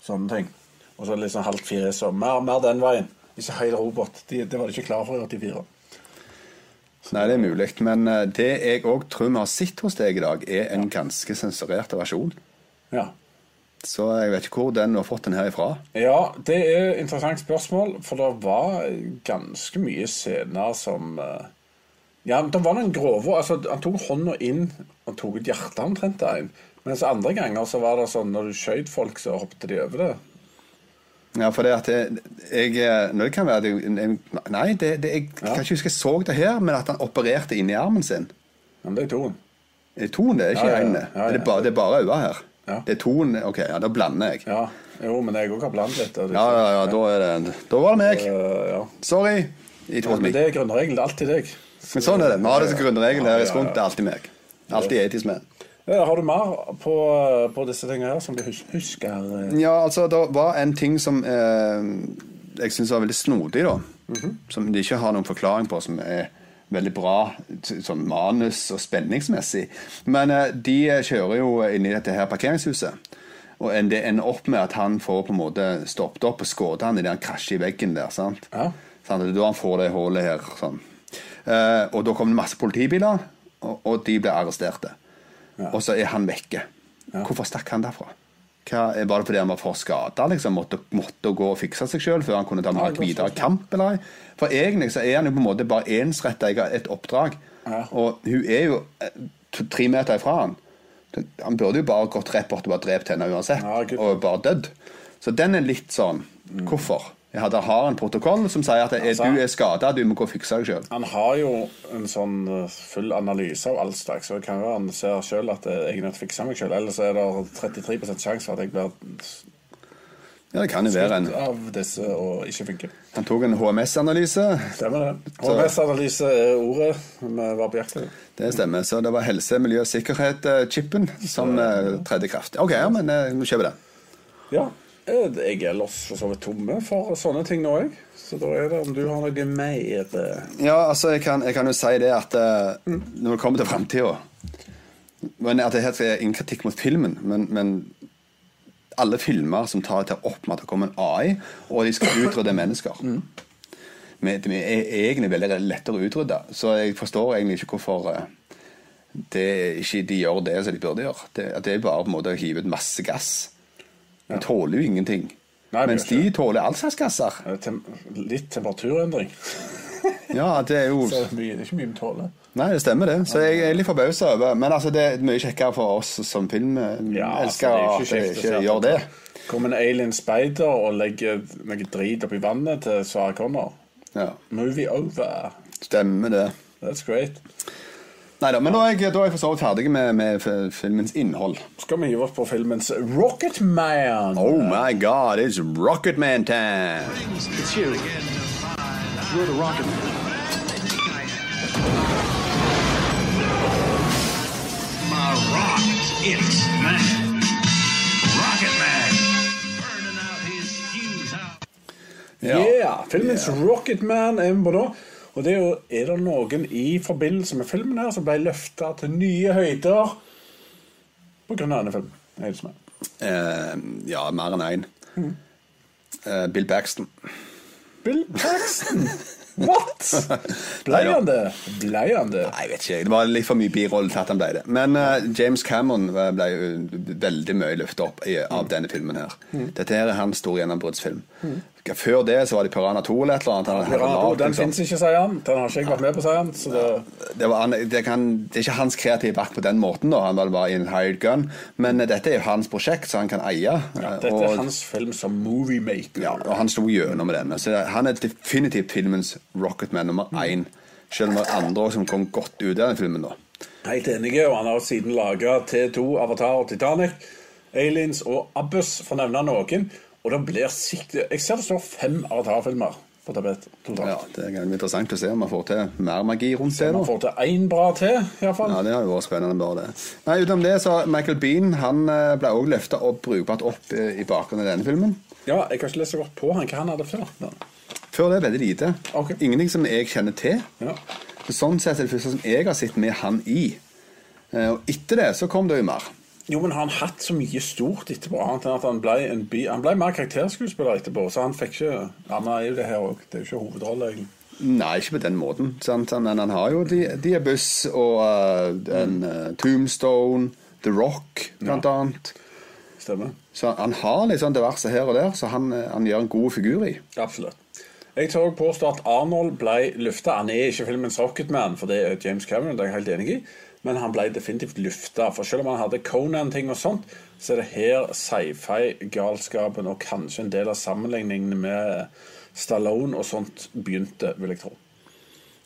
Sånne ting. Og så litt sånn halvt fire, så mer, mer den veien. Ikke hele robot. De, det var de ikke klar for i 84. Nei, det er mulig. Men eh, det jeg òg tror vi har sett hos deg i dag, er en ganske sensurert versjon. Ja. Så jeg vet ikke hvor den har fått den her ifra. ja, det er et interessant spørsmål, for det var ganske mye scener som eh, Ja, det var noen grove altså, Han tok hånda inn og tok ut hjertet omtrent av en. Mens andre ganger så var det sånn når du skjøt folk, så hoppet de over det. Ja, for det at jeg, jeg eh, Nå det kan være at jeg, jeg Nei, det, det, jeg kan ikke huske jeg så det her, men at han opererte inni armen sin. Ja, Men det er toen. Er det toen, det? Er ikke Ja, ja, ja. øynene? Ja, ja. Er det, bare, det er bare øynene her? Ja. Det er toen? Ok, ja, da blander jeg. Ja. Jo, men jeg òg har blandet litt. det- Ja, ja, ja, da er det Da var det meg. Uh, ja. Sorry. It ja, Men det er grunnregelen. Det er alltid deg. Men sånn er det. Vi har det som grunnregel her Ja, i Skunt. Det er alltid meg. Alltid etisk med. Eh, Har du mer på, på disse tingene her som du husker? eh? Ja, altså, det var en ting som eh, jeg syns var veldig snodig, da. Som de ikke har noen forklaring på, som er veldig bra sånn manus- og spenningsmessig. Men eh, de kjører jo inn i dette her parkeringshuset. Og det ender opp med at han får på en måte stoppet opp og skåret han idet han krasjer i veggen der. sant? Ja. Sånn, Det er da han får det hullet her. sånn. Eh, og da kommer det masse politibiler, og, og de blir arresterte. Og så er han vekke. Hvorfor stakk han derfra? Hva, var det fordi han var for skada? Liksom, måtte, måtte gå og fikse seg sjøl før han kunne ta med godt videre kamp? eller? For egentlig så er han jo på en måte bare ensretta i et oppdrag. Og hun er jo eh, tre meter ifra han. Han burde jo bare gått rett bort og bare drept henne uansett. Og bare dødd. Så den er litt sånn Hvorfor? Jeg hadde, har en protokoll som sier at eh, Altså- du er skada, du må gå og fikse deg sjøl. Han har jo en sånn eh, full analyse av all slags, så det kan være han ser sjøl at eh, jeg er nødt til å fikse meg sjøl. Ellers er det 33 sjanse for at jeg blir Ja, det kan jo være en av disse og ikke funker. Han tok en HMS-analyse. Stemmer det. HMS-analyse er ordet vi var på jakt etter. Det stemmer. Så det var helse, miljø sikkerhet-chipen som eh, tredde kraft. OK, ja, men vi kjøper den. Ja. Jeg er ellers for så vidt tomme for sånne ting nå, jeg. Så da er det om du har noe mer eh, Ja, altså, jeg kan, jeg kan jo si det at eh, når det kommer til framtida Men at det er ingen kritikk mot filmen, men, men alle filmer som tar til opp med at det kommer en AI, og de skal utrydde mennesker Men de er egentlig veldig lettere å utrydde, så jeg forstår egentlig ikke hvorfor eh, det ikke de gjør det som de burde gjøre. Det, at det er bare på en måte å hive ut masse gass. De tåler jo ingenting. Nei, Mens de tåler all slags gasser. eh, tem litt temperaturendring. Ja, det er jo Så det er, ikke mye vi tåler. Nei, det stemmer det. Så jeg er litt forbausa over Men altså, det er mye kjekkere for oss som filmelskere altså, det er at ikke se ikke gjør det. Kommer en alien spider og legger noe drit oppi vannet til Sarah Connor. Ja, Movie over. Stemmer det. That's great. Nei da, men da er jeg, da er jeg for så vidt ferdig med, med filmens innhold. Skal vi hive oss på filmens Rocket Man? Oh my god, it's Rocket Man time! It's you. You're the rocket man. My rock. It's Man. Rocket Man. Burning out his fuse out. Ja. Yeah, filmens Rocketman er vi på nå. Og det er, jo, er det noen i forbindelse med filmen her som ble løfta til nye høyder av denne filmen? Eh, ja, mer enn én. Mm. Eh, Bill Paxton. Bill Paxton! What?! Blei han det? Blei han det? Nei, jeg vet ikke. Det var litt for mye birolle til at han ble det. Men uh, James Cameron ble veldig mye løftet opp i, av denne filmen her. Mm. Dette her er hans store gjennombruddsfilm. Før det så var det Piranha 2 eller et eller annet. Han Pirana Piranha 2, laget, den liksom. fins ikke, sier han. Den har ikke jeg vært med på, sier han. Det, det, var, det, kan, det er ikke hans kreative verk på den måten, da. Han var bare in hired gun. Men eh, dette er jo hans prosjekt, så han kan eie. ja, eh, dette og- er hans film som moviemaker. Ja, og han slo gjennom med denne. Så han er definitivt filmens Rocketman nummer én. Selv om det er andre som kom godt ut av den filmen. da. Helt enig, og han har siden laga T2, Avatar og Titanic, Aliens og Abbas, for å nevne noen. Og det blir sikkert Jeg ser det står fem Avatar-filmer på tapetet totalt. Ja, Det er interessant å se om man får til mer magi rundt det. Man da. får til én bra til, iallfall. Ja, Det har jo vært spennende. bare det. Nei, Utenom det så Michael Bean han eh, ble også løfta opp brukbart opp eh, i bakgrunnen av denne filmen. Ja, jeg har ikke lest så godt på han hva han hadde før. Men, Før det veldig lite. Okay. Ingenting som jeg kjenner til. ja. Sånn sett er det første som jeg har sett med han i. Eh, Og etter det så kom det jo mer. Jo, men har han hatt så mye stort etterpå? Annet enn at han ble, en bi Han ble mer karakterskuespiller etterpå, så han fikk ikke Han er jo det her òg. Det er jo ikke hovedrolle, egentlig. Nei, ikke på den måten. Sant? Men han har jo Abyss og uh, en, uh, Tombstone, The Rock, blant annet. Stemmer. Så han har litt sånn diverse her og der, så han, eh, han gjør en god figur i. Absolutt. Jeg tør også påstå at Arnold ble løfta. Han er ikke filmens Rocketman, for det er James Cameron, det er jeg helt enig i. Men han ble definitivt lufta. For selv om han hadde Conan-ting og sånt, så er det her sci-fi-galskapen og kanskje en del av sammenligningene med Stallone og sånt begynte, vil jeg tro.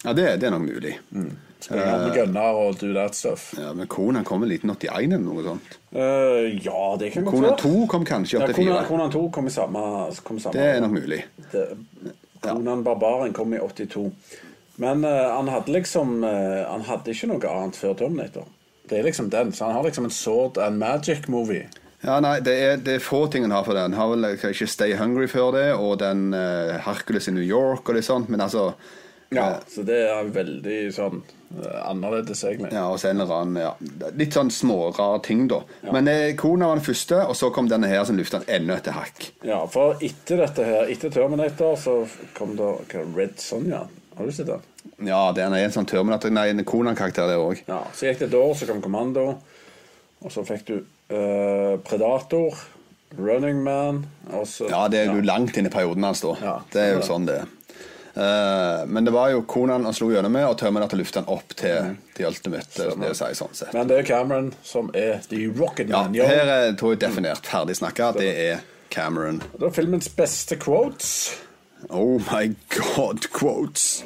Ja, det, det er nok mulig. Springe opp med gunner og do that stuff. Ja, men Konan kom vel i 1981 eller noe sånt. Uh, ja, det kan godt Konan Conan 2 kom kanskje i Ja, Conan, 84. Conan 2 kom i samme, kom samme Det er nok mulig. det, Conan Barbaren kom i 82. Men uh, han hadde liksom uh, Han hadde ikke noe annet før Terminator. Det er liksom den. Så han har liksom en sword and magic-movie. Ja, nei, det er, det er få ting han har for den. Han har vel ikke Stay Hungry før det, og den uh, Hercules i New York og litt sånt, men altså Ja, Så det er veldig sånn eh, annerledes, egentlig. Ja, og så en eller annen ja, Litt sånn smårare ting, da. Men eh, Kona var den første, og så kom denne her som løfta den enda et hakk. Ja, For etter dette her, etter Terminator, så kom da Red Sonja. Har du sett den? Ja, det er en sånn Terminator Nei, en Conan-karakter, det òg. Ja, Så gikk det et år, så kom Kommando. Og så fikk du uh, Predator, Running Man så, Ja, det er jo langt inn i perioden hans, da. Ja, det er jo det. sånn det er. Uh, men det var jo Konan han slo gjennom med, og Terminator løfta han opp til The Ultimate. Det si sånn sett. Men det er Cameron som er The Rocket Ja, her er tror jeg definert ferdig snakka. Det er Cameron. Det er filmens beste quotes. Oh my god, quotes.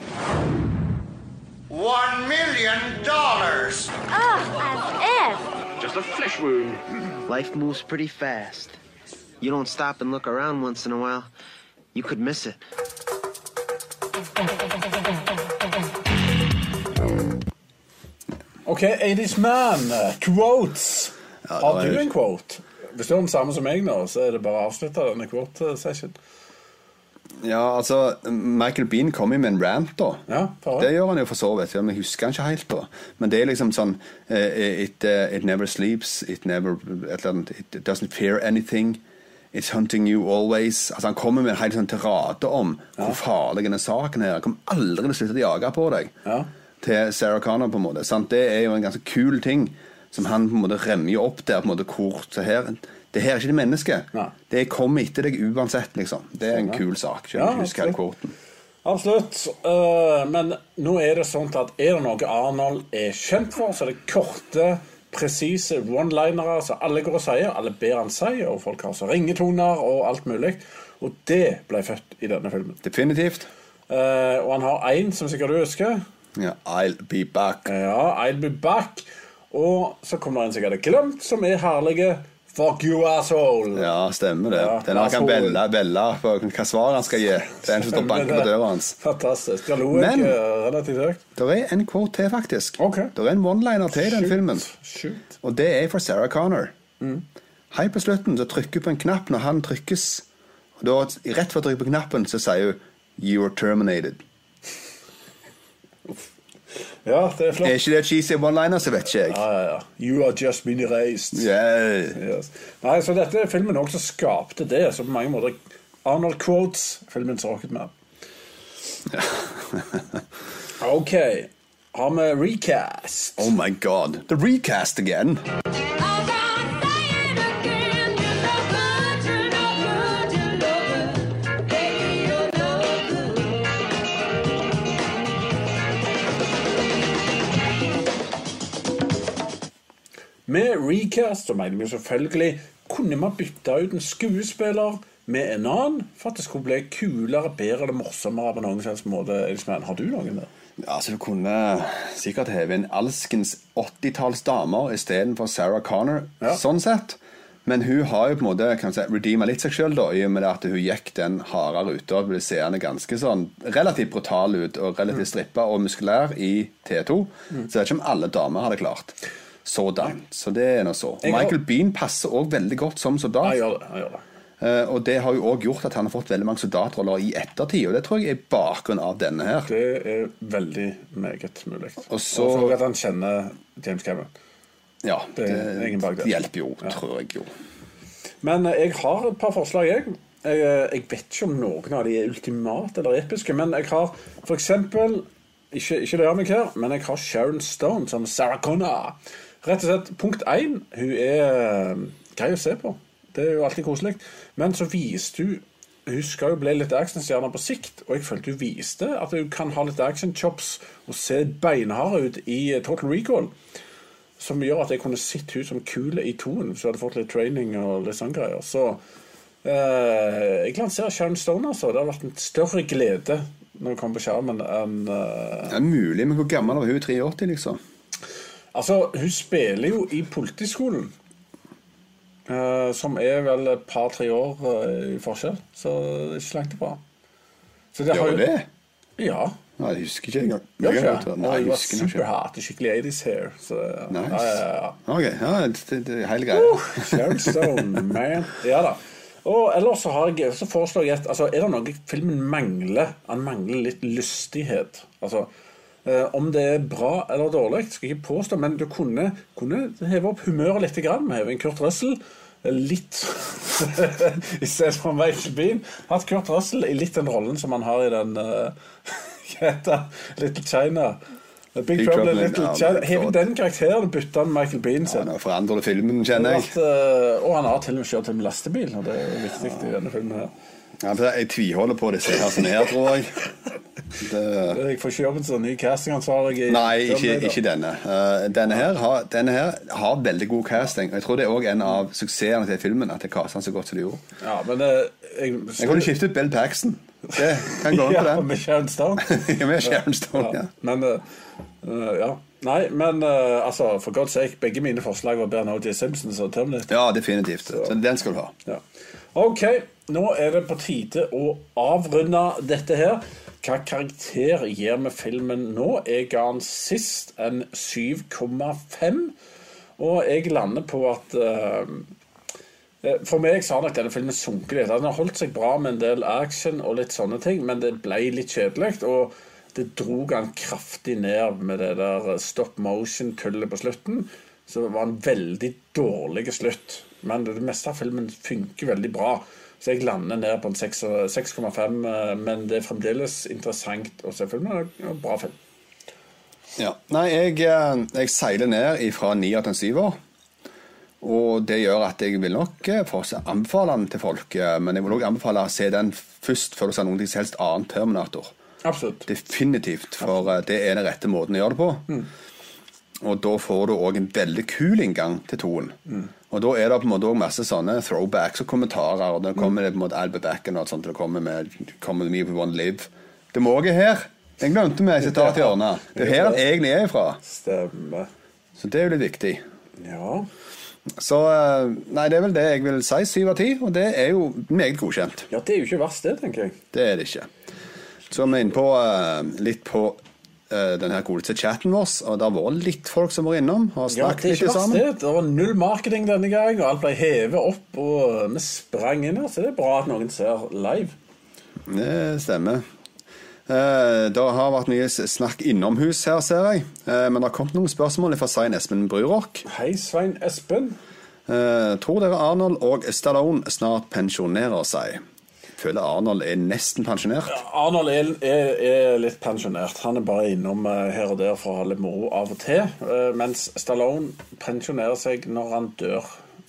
One million dollars! Oh, as if. Just a flesh wound. Life moves pretty fast. You don't stop and look around once in a while, you could miss it. OK, 80's Man. Quotes. Ja, det Har du en quote? Hvis du har den samme som meg nå, så er det bare å avslutte denne quote-session. Ja, altså Michael Bean kom jo med en rant, da. Ja, Det gjør han jo for så vidt. ja, Men jeg husker han ikke helt, da. Men det er liksom sånn eh, it, eh, it never sleeps. It never It doesn't fear anything. It's hunting you always. Altså Han kommer med en hel sånn tirade om hvor farlig denne saken er. Han kommer aldri til å slutte å jage på deg. Ja. Til Sarah Connor, på en måte. Sant? Det er jo en ganske kul ting som han på en måte remmer opp der. på en måte hvor så her, Det her er ikke det mennesket. Nei. Det kommer etter deg uansett, liksom. Det er en kul sak. Ja, absolutt. Absolutt. Uh, men nå er det sånn at er det noe Arnold er kjent for, så er det korte, presise one-linere som alle går og sier. Alle ber han si, og folk har så ringetoner og alt mulig. Og det ble født i denne filmen. Definitivt. Uh, og han har én som sikkert du husker. Ja, I'll be back. Ja, I'll be back. Og så kommer det en som jeg hadde glemt, som er herlige Fuck you, asshole! Ja, stemmer det. Ja, Den her kan velge, velge på hva svar han skal gi til en som står banker på døra hans. Fantastisk. Da lo jeg Men- relativt høyt. Det er en quote til, faktisk. Okay. Det er en one-liner til i den filmen. Shoot. Og det er fra Sarah Connor. Hei på slutten så trykker på en knapp når han trykkes. Og da, Rett før hun trykker på knappen, så sier hun 'You are terminated'. Ja, det er flott. Er ikke det cheesy one-liner, så vet ikke jeg. Ja, ja, ja. You are just been erased. Yeah. Yes. Nei, så dette er filmen også som skapte det, så på mange måter Arnold quotes filmens Rocketman. OK. Har vi recast? Oh my god. The recast again. Med recast så mener vi selvfølgelig kunne man bytte ut en skuespiller med en annen for at det skulle bli kulere, bedre eller morsommere på noen slags måte. Elisman, Har du noen der? Ja, så Du kunne sikkert heve inn alskens 80-tallsdamer istedenfor Sarah Connor. Ja. Sånn sett. Men hun har jo på en måte kan man si, redeema litt seg sjøl, i og med at hun gikk den harde ruta og ble seende ganske sånn relativt brutal ut og relativt strippa og muskulær i T2. Så jeg vet ikke om alle damer hadde klart sådan. Så det er nå så. Og Michael Bean passer òg veldig godt som soldat. Jeg gjør det. jeg gjør det. Uh, og det har jo òg gjort at han har fått veldig mange soldatroller i ettertid. Og det tror jeg er bakgrunnen av denne her. Det er veldig meget mulig. Og så- Og for at han kjenner James Cameron. Ja, Det det, det. hjelper jo, Ja. tror jeg jo. Men uh, jeg har et par forslag, jeg. Jeg, eh, jeg vet ikke om noen av de er ultimate eller episke, men jeg har eksempel Ikke, ikke det meg her, men jeg har Sharon Stone som Sarah Connor. Rett og slett, punkt én, hun er eh, grei å se på. Det er jo alltid koselig. Men så viste hun Hun skal jo bli litt actionstjerne på sikt, og jeg følte hun viste at hun kan ha litt actionchops og se beinhard ut i eh, Total Recall. Som gjør at jeg kunne sett hun som kul i toen, så jeg hadde fått litt training og litt sånne greier. Så eh, jeg lanserer Sharon Stone, altså. Det har vært en større glede når hun kom på skjermen enn eh, Det er mulig, men hvor gammel var hun? 83, liksom? Altså, hun spiller jo i Politiskolen. Uh, som er vel et par-tre år uh, i forskjell, så det er ikke langt ifra. Så det har jo- det? Ja. Nei, jeg husker ikke engang. Jeg, Jeg jeg, hun jeg var superhot og skikkelig 80s hair. Så, Nice. ja, ja, ja. Ok, ja, det, det er hele greia. Sharon Stone, man. Ja da. Og ellers så, har jeg, så foreslår jeg altså, Er det noe filmen mangler? Han mangler litt lystighet. Altså, om det er bra eller dårlig, skal jeg ikke påstå, men du kunne, kunne heve opp humøret litt med å heve en Kurt Russell. eh, Litt I stedet for Michael Bean. Hatt Kurt Russell i litt den rollen som han har i den uh? Little China. Big, Big Trouble in Little ja, China. Hev den karakteren og bytte han Michael Bean sin. Ja, forandrer filmen, kjenner jeg. At, uh, og han har til og med kjørt en lastebil, og det er viktig i denne filmen. her Ja, jeg tviholder på disse her som er tror jeg. Det, Jeg får ikke jobben som ny castingansvarlig. nei, ikke, ikke denne. Uh, denne, her har, denne her har veldig god casting. Og jeg tror det er òg en av suksessene til filmen. At det castet han så godt som det gjorde. Ja, men eh, jeg, Jeg kunne skifte ut Bill Paxton. Det kan gå an på ja, den. med Sharon Stone. Ja, med Sharon Stone, ja. Men eh, eh, ja. Nei, men uh, altså, for godt sake, begge mine forslag var bedre J. Simpsons og Terminator. Ja, definitivt. Så den skal du ha. Ja. OK, nå er det på tide å avrunde dette her. Hva karakter gir vi filmen nå? Jeg ga den sist en 7,5. Og jeg lander på at eh, For meg så har nok denne filmen sunket litt. Den har holdt seg bra med en del action og litt sånne ting, men det ble litt kjedelig. Og det dro han kraftig ned med det der stop motion-tullet på slutten. Så det var en veldig dårlig slutt. Men det meste av filmen funker veldig bra. Så jeg lander ned på en 6,5, eh, men det er fremdeles interessant å se filmen. Det er en bra film. Ja. Nei, jeg, eh, jeg seiler ned fra nier til en syver. Og det gjør at jeg vil nok eh, anbefale den til folk. Men jeg vil også anbefale å se den først før du ser noen som helst annen Terminator. Absolutt. Definitivt, for det er den rette måten å gjøre det på. Mm. Og da får du òg en veldig kul inngang til toen. Og da er det på en måte også masse sånne throwbacks og kommentarer. Og da kommer det på en måte Albert Backen og sånt. Det kommer med Come with me if to live. Det må jeg her! Jeg glemte sitat i hjørnet. Det er her han egentlig er ifra. Stemmer. Så det er jo litt viktig. Ja. Så eh, Nei, det er vel det jeg vil si. Syv av ti. Og det er jo meget godkjent. Ja, det er jo ikke verst, det, tenker jeg. Det er det ikke. Så er vi inne på eh, litt på uh, den her godeste chatten vår, og det har vært litt folk som var innom og Ja, snakket det er litt sammen. det. Det var null marketing denne gang, og alt ble hevet opp, og vi sprang inn her, så det er bra at noen ser live. Det stemmer. Eh, det har vært mye snakk innomhus her, ser jeg. Eh, men det har kommet noen spørsmål fra Svein Espen Brurok. Hei, Svein Espen. Eh, tror dere Arnold og Stallone snart pensjonerer seg? Føler Arnold er nesten pensjonert. Arnold er, er, er litt pensjonert. Han er bare innom eh, her og der for å ha litt moro av og til. eh, mens Stallone pensjonerer seg når han dør,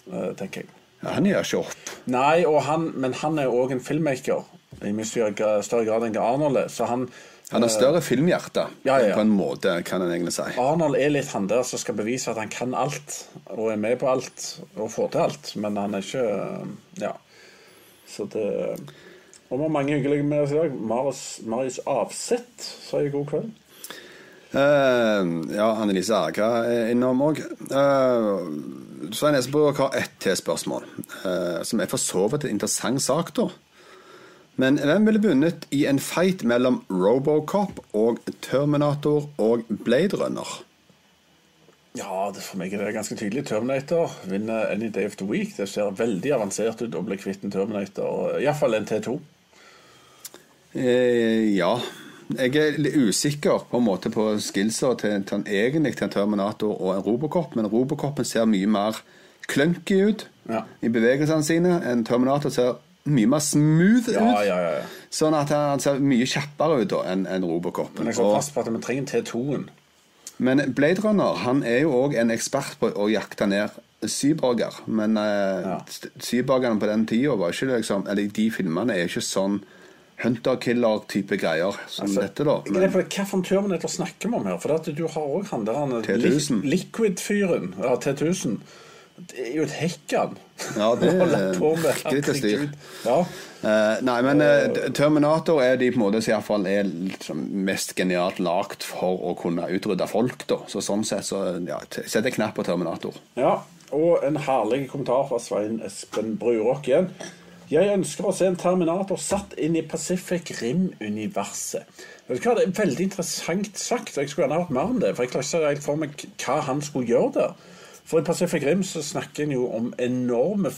eh, tenker jeg. Ja, han gjør ikke opp. Nei, og han, men han er òg en filmmaker i mye større grad enn Arnold er. Så han Han har større filmhjerte, ja, ja. på en måte, kan en egentlig si. Arnold er litt han der som skal bevise at han kan alt, og er med på alt, og får til alt. Men han er ikke Ja. Så det Og vi har mange hyggelige med oss i dag. Marius, Marius Avseth sier god kveld. Uh, ja, Annelise Erga er innom òg. Uh, Svein Espebrok har ett til spørsmål, uh, som er for så vidt en interessant sak, da. Men hvem ville vunnet i en fight mellom Robocop og Terminator og Blade Runner? Ja, for meg er det ganske tydelig. Terminator vinner Any Day of the Week. Det ser veldig avansert ut å bli kvitt en Terminator. Iallfall en T2. Eh, ja. Jeg er litt usikker på en måte på skillsa til, til en, egentlig til en Terminator og en Robocop, men Robocopen ser mye mer clunky ut Ja. i bevegelsene sine. En Terminator ser mye mer smooth ut. Ja, ja, ja. Sånn at han ser mye kjappere ut enn en Robocop. Men jeg skal passe på at vi trenger T2-en. Men Blade Runner han er jo òg en ekspert på å jakte ned cyborger. Men eh, st- på den tida var ikke liksom Eller de filmene er ikke sånn hunter-killer-type greier som dette, da. På Hvilken Terminator snakker vi om her? For at du har òg han der han- Li- Liquid-fyren. Ja, T1000. Det er jo et hekkan. Ja, det er litt til styr. Ja. Uh, nei, men uh, Terminator er de på en måte som i hvert fall er liksom mest genialt lagd for å kunne utrydde folk. da Så Sånn sett så ja, setter jeg knapp på Terminator. ja. Og en herlig kommentar fra Svein Espen Brurok igjen. Jeg ønsker å se en Terminator satt inn i Pacific Rim-universet. Vet du hva, Det er veldig interessant sagt. og Jeg skulle gjerne hørt mer om det. For jeg klarer ikke helt for meg hva han skulle gjøre der. For i Pacific Rim så snakker en jo om enorme,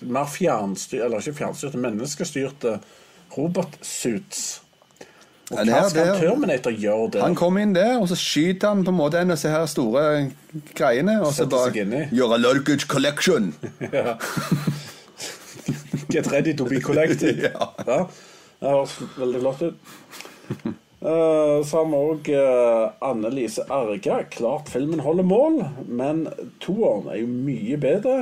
mer fjernstyrte, eller ikke fjernstyrte, menneskestyrte robotsuits. Og hva skal der, Terminator gjøre der? Han kommer inn der, og så skyter han på en måte en av disse her store greiene. Og så bare. Gjøre luggage collection. Ja. Get ready to be collected. Ja. Det høres veldig flott ut. Eh, så har vi òg Anne Lise Arga. Klart filmen holder mål, men toeren er jo mye bedre.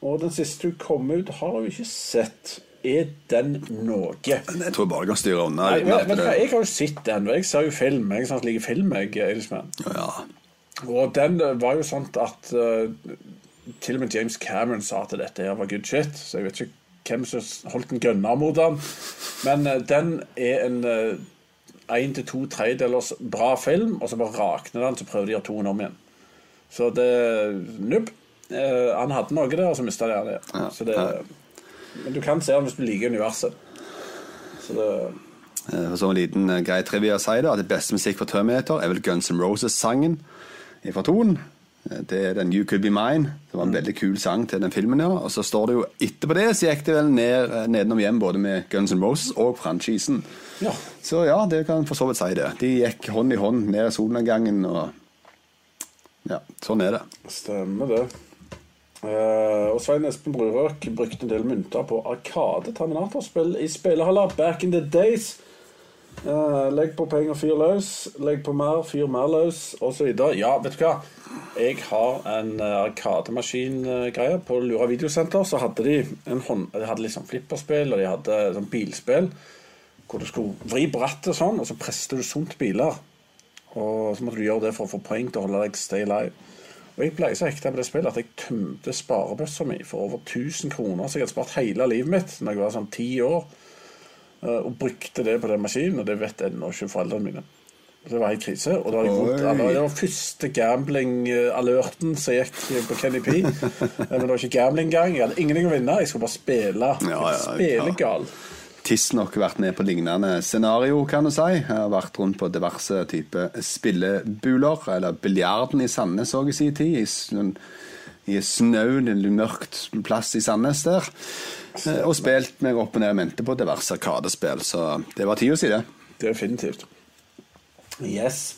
Og den siste hun kom ut, har jeg ikke sett. Er den noe? Jeg tror bare jeg kan styre unna. Nei, du Jeg har jo sett den, og jeg ser jo film. Jeg liker film, jeg, ja. Og den eh, var jo sånn at eh, til og med James Cameron sa at dette her var good shit. Så jeg vet ikke hvem som holdt en gunner mot den. Men uh, den er en én til to tredjedelers bra film, og så bare rakner den, så prøver de å gjøre toen om igjen. Så det Nubb. Uh, han hadde noe der, og så mista de det. Ja, Så det ja. Men du kan se den hvis du liker universet. Så det Eh, Som en liten eh, grei trivia å si det, at det beste musikk for Terminator er vel Guns N' Roses-sangen fra Tonen. Det er den You Could Be Mine. Det var en veldig kul sang til den filmen. ja Og så står det jo etterpå det, så gikk det vel ned, eh, nedenom hjem både med Guns N' Roses og franchisen. Ja. Så ja, det kan for så vidt si det. De gikk hånd i hånd ned solnedgangen og Ja, sånn er det. Stemmer det. Uh, og Svein Espen Brurøk brukte en del mynter på Arkade Terminatorspill i spillehalla back in the days. Eh, legg på penger, fyr løs. Legg på mer, fyr mer løs, osv. Ja, vet du hva? Jeg har en uh, Arkademaskin-greie. På Lura videosenter så hadde de en hånd... De hadde liksom flipperspill, og de hadde sånn bilspill. Hvor du skulle vri på rattet sånn, og så presset du sunt biler. Og så måtte du gjøre det for å få poeng til å holde deg stay live. Og jeg ble så hekta på det spillet at jeg tømte sparebøssa mi for over 1000 kroner. Så jeg hadde spart hele livet mitt når jeg var sånn ti år. Eh, Og brukte det på den maskinen, og det vet ennå ikke foreldrene mine. Det var helt krise. Og det var. Det var første gambling-alerten som gikk på Kenny P. Men det var ikke gambling engang. Jeg hadde ingenting å vinne. Jeg skulle bare spille. Ja, ja, spille gal. tidsnok vært med på lignende scenario, kan du si. Jeg har vært rundt på diverse typer spillebuler, eller biljarden i Sandnes òg i sin tid. I, snø- i en mørkt plass i Sandnes der. Eh, Og spilt meg opp og ned og mente på diverse arkadespill, så det var tida si, det. Definitivt. Yes.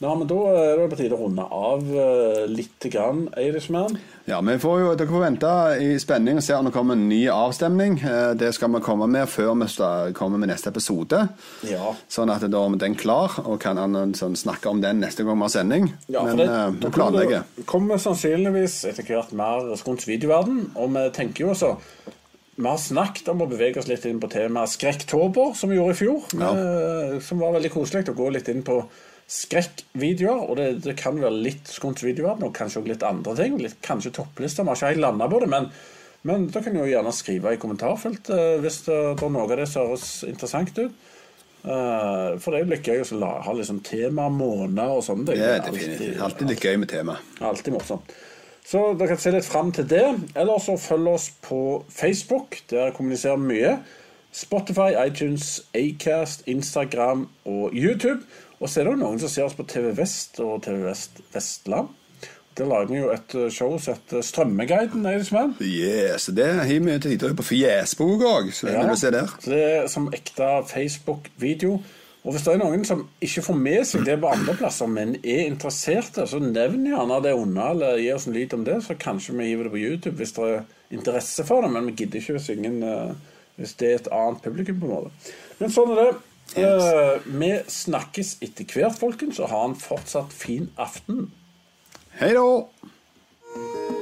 Ja, men da er det på tide å runde av uh, litt grann, Irishman. Ja, vi får jo, Dere får vente i spenning og se om det kommer en ny avstemning. Eh, Det skal vi komme med før vi kommer med neste episode. Ja. Sånn at da er den klar, og kan han sånn, snakke om den neste gang vi har sending. Ja, Men det, eh, vi planlegger. kommer det- kommer sannsynligvis etter hvert mer rundt videoverden, og vi tenker jo også Vi har snakket om å bevege oss litt inn på temaet skrekktober, som vi gjorde i fjor. eh, Som var veldig koselig å gå litt inn på skrekkvideoer. Og det, det kan være litt skunt videoverden, og kanskje også litt andre ting. Litt, kanskje topplister. Vi har ikke helt landa på det, men, men da kan du jo gjerne skrive i kommentarfeltet eh, hvis det, det er noe av det som høres interessant ut. Uh, for det er jo litt gøy å ha liksom tema, måneder og sånne ting. Det er definitivt. Alltid litt gøy med tema. Alltid morsomt. Så dere kan se litt fram til det. Eller så følg oss på Facebook. Der kommuniserer vi mye. Spotify, iTunes, Acast, Instagram og YouTube. Og så er det jo noen som ser oss på TV Vest og TV Vest Vestland. Der lager vi jo et show som heter Strømmeguiden. Er det som er? Yes, det har vi til tider på Fjesbok òg, så det Ja. vil vi se der. Det er som ekte Facebook-video. Og hvis det er noen som ikke får med seg det på andre plasser, men er interesserte, så nevn gjerne det unna, eller gi oss en lyd om det, så kanskje vi hiver det på YouTube hvis det er interesse for det. Men vi gidder ikke hvis, ingen, eh, hvis det er et annet publikum, på en måte. Men sånn er det. Eh, vi snakkes etter hvert, folkens, og ha en fortsatt fin aften. Hei da!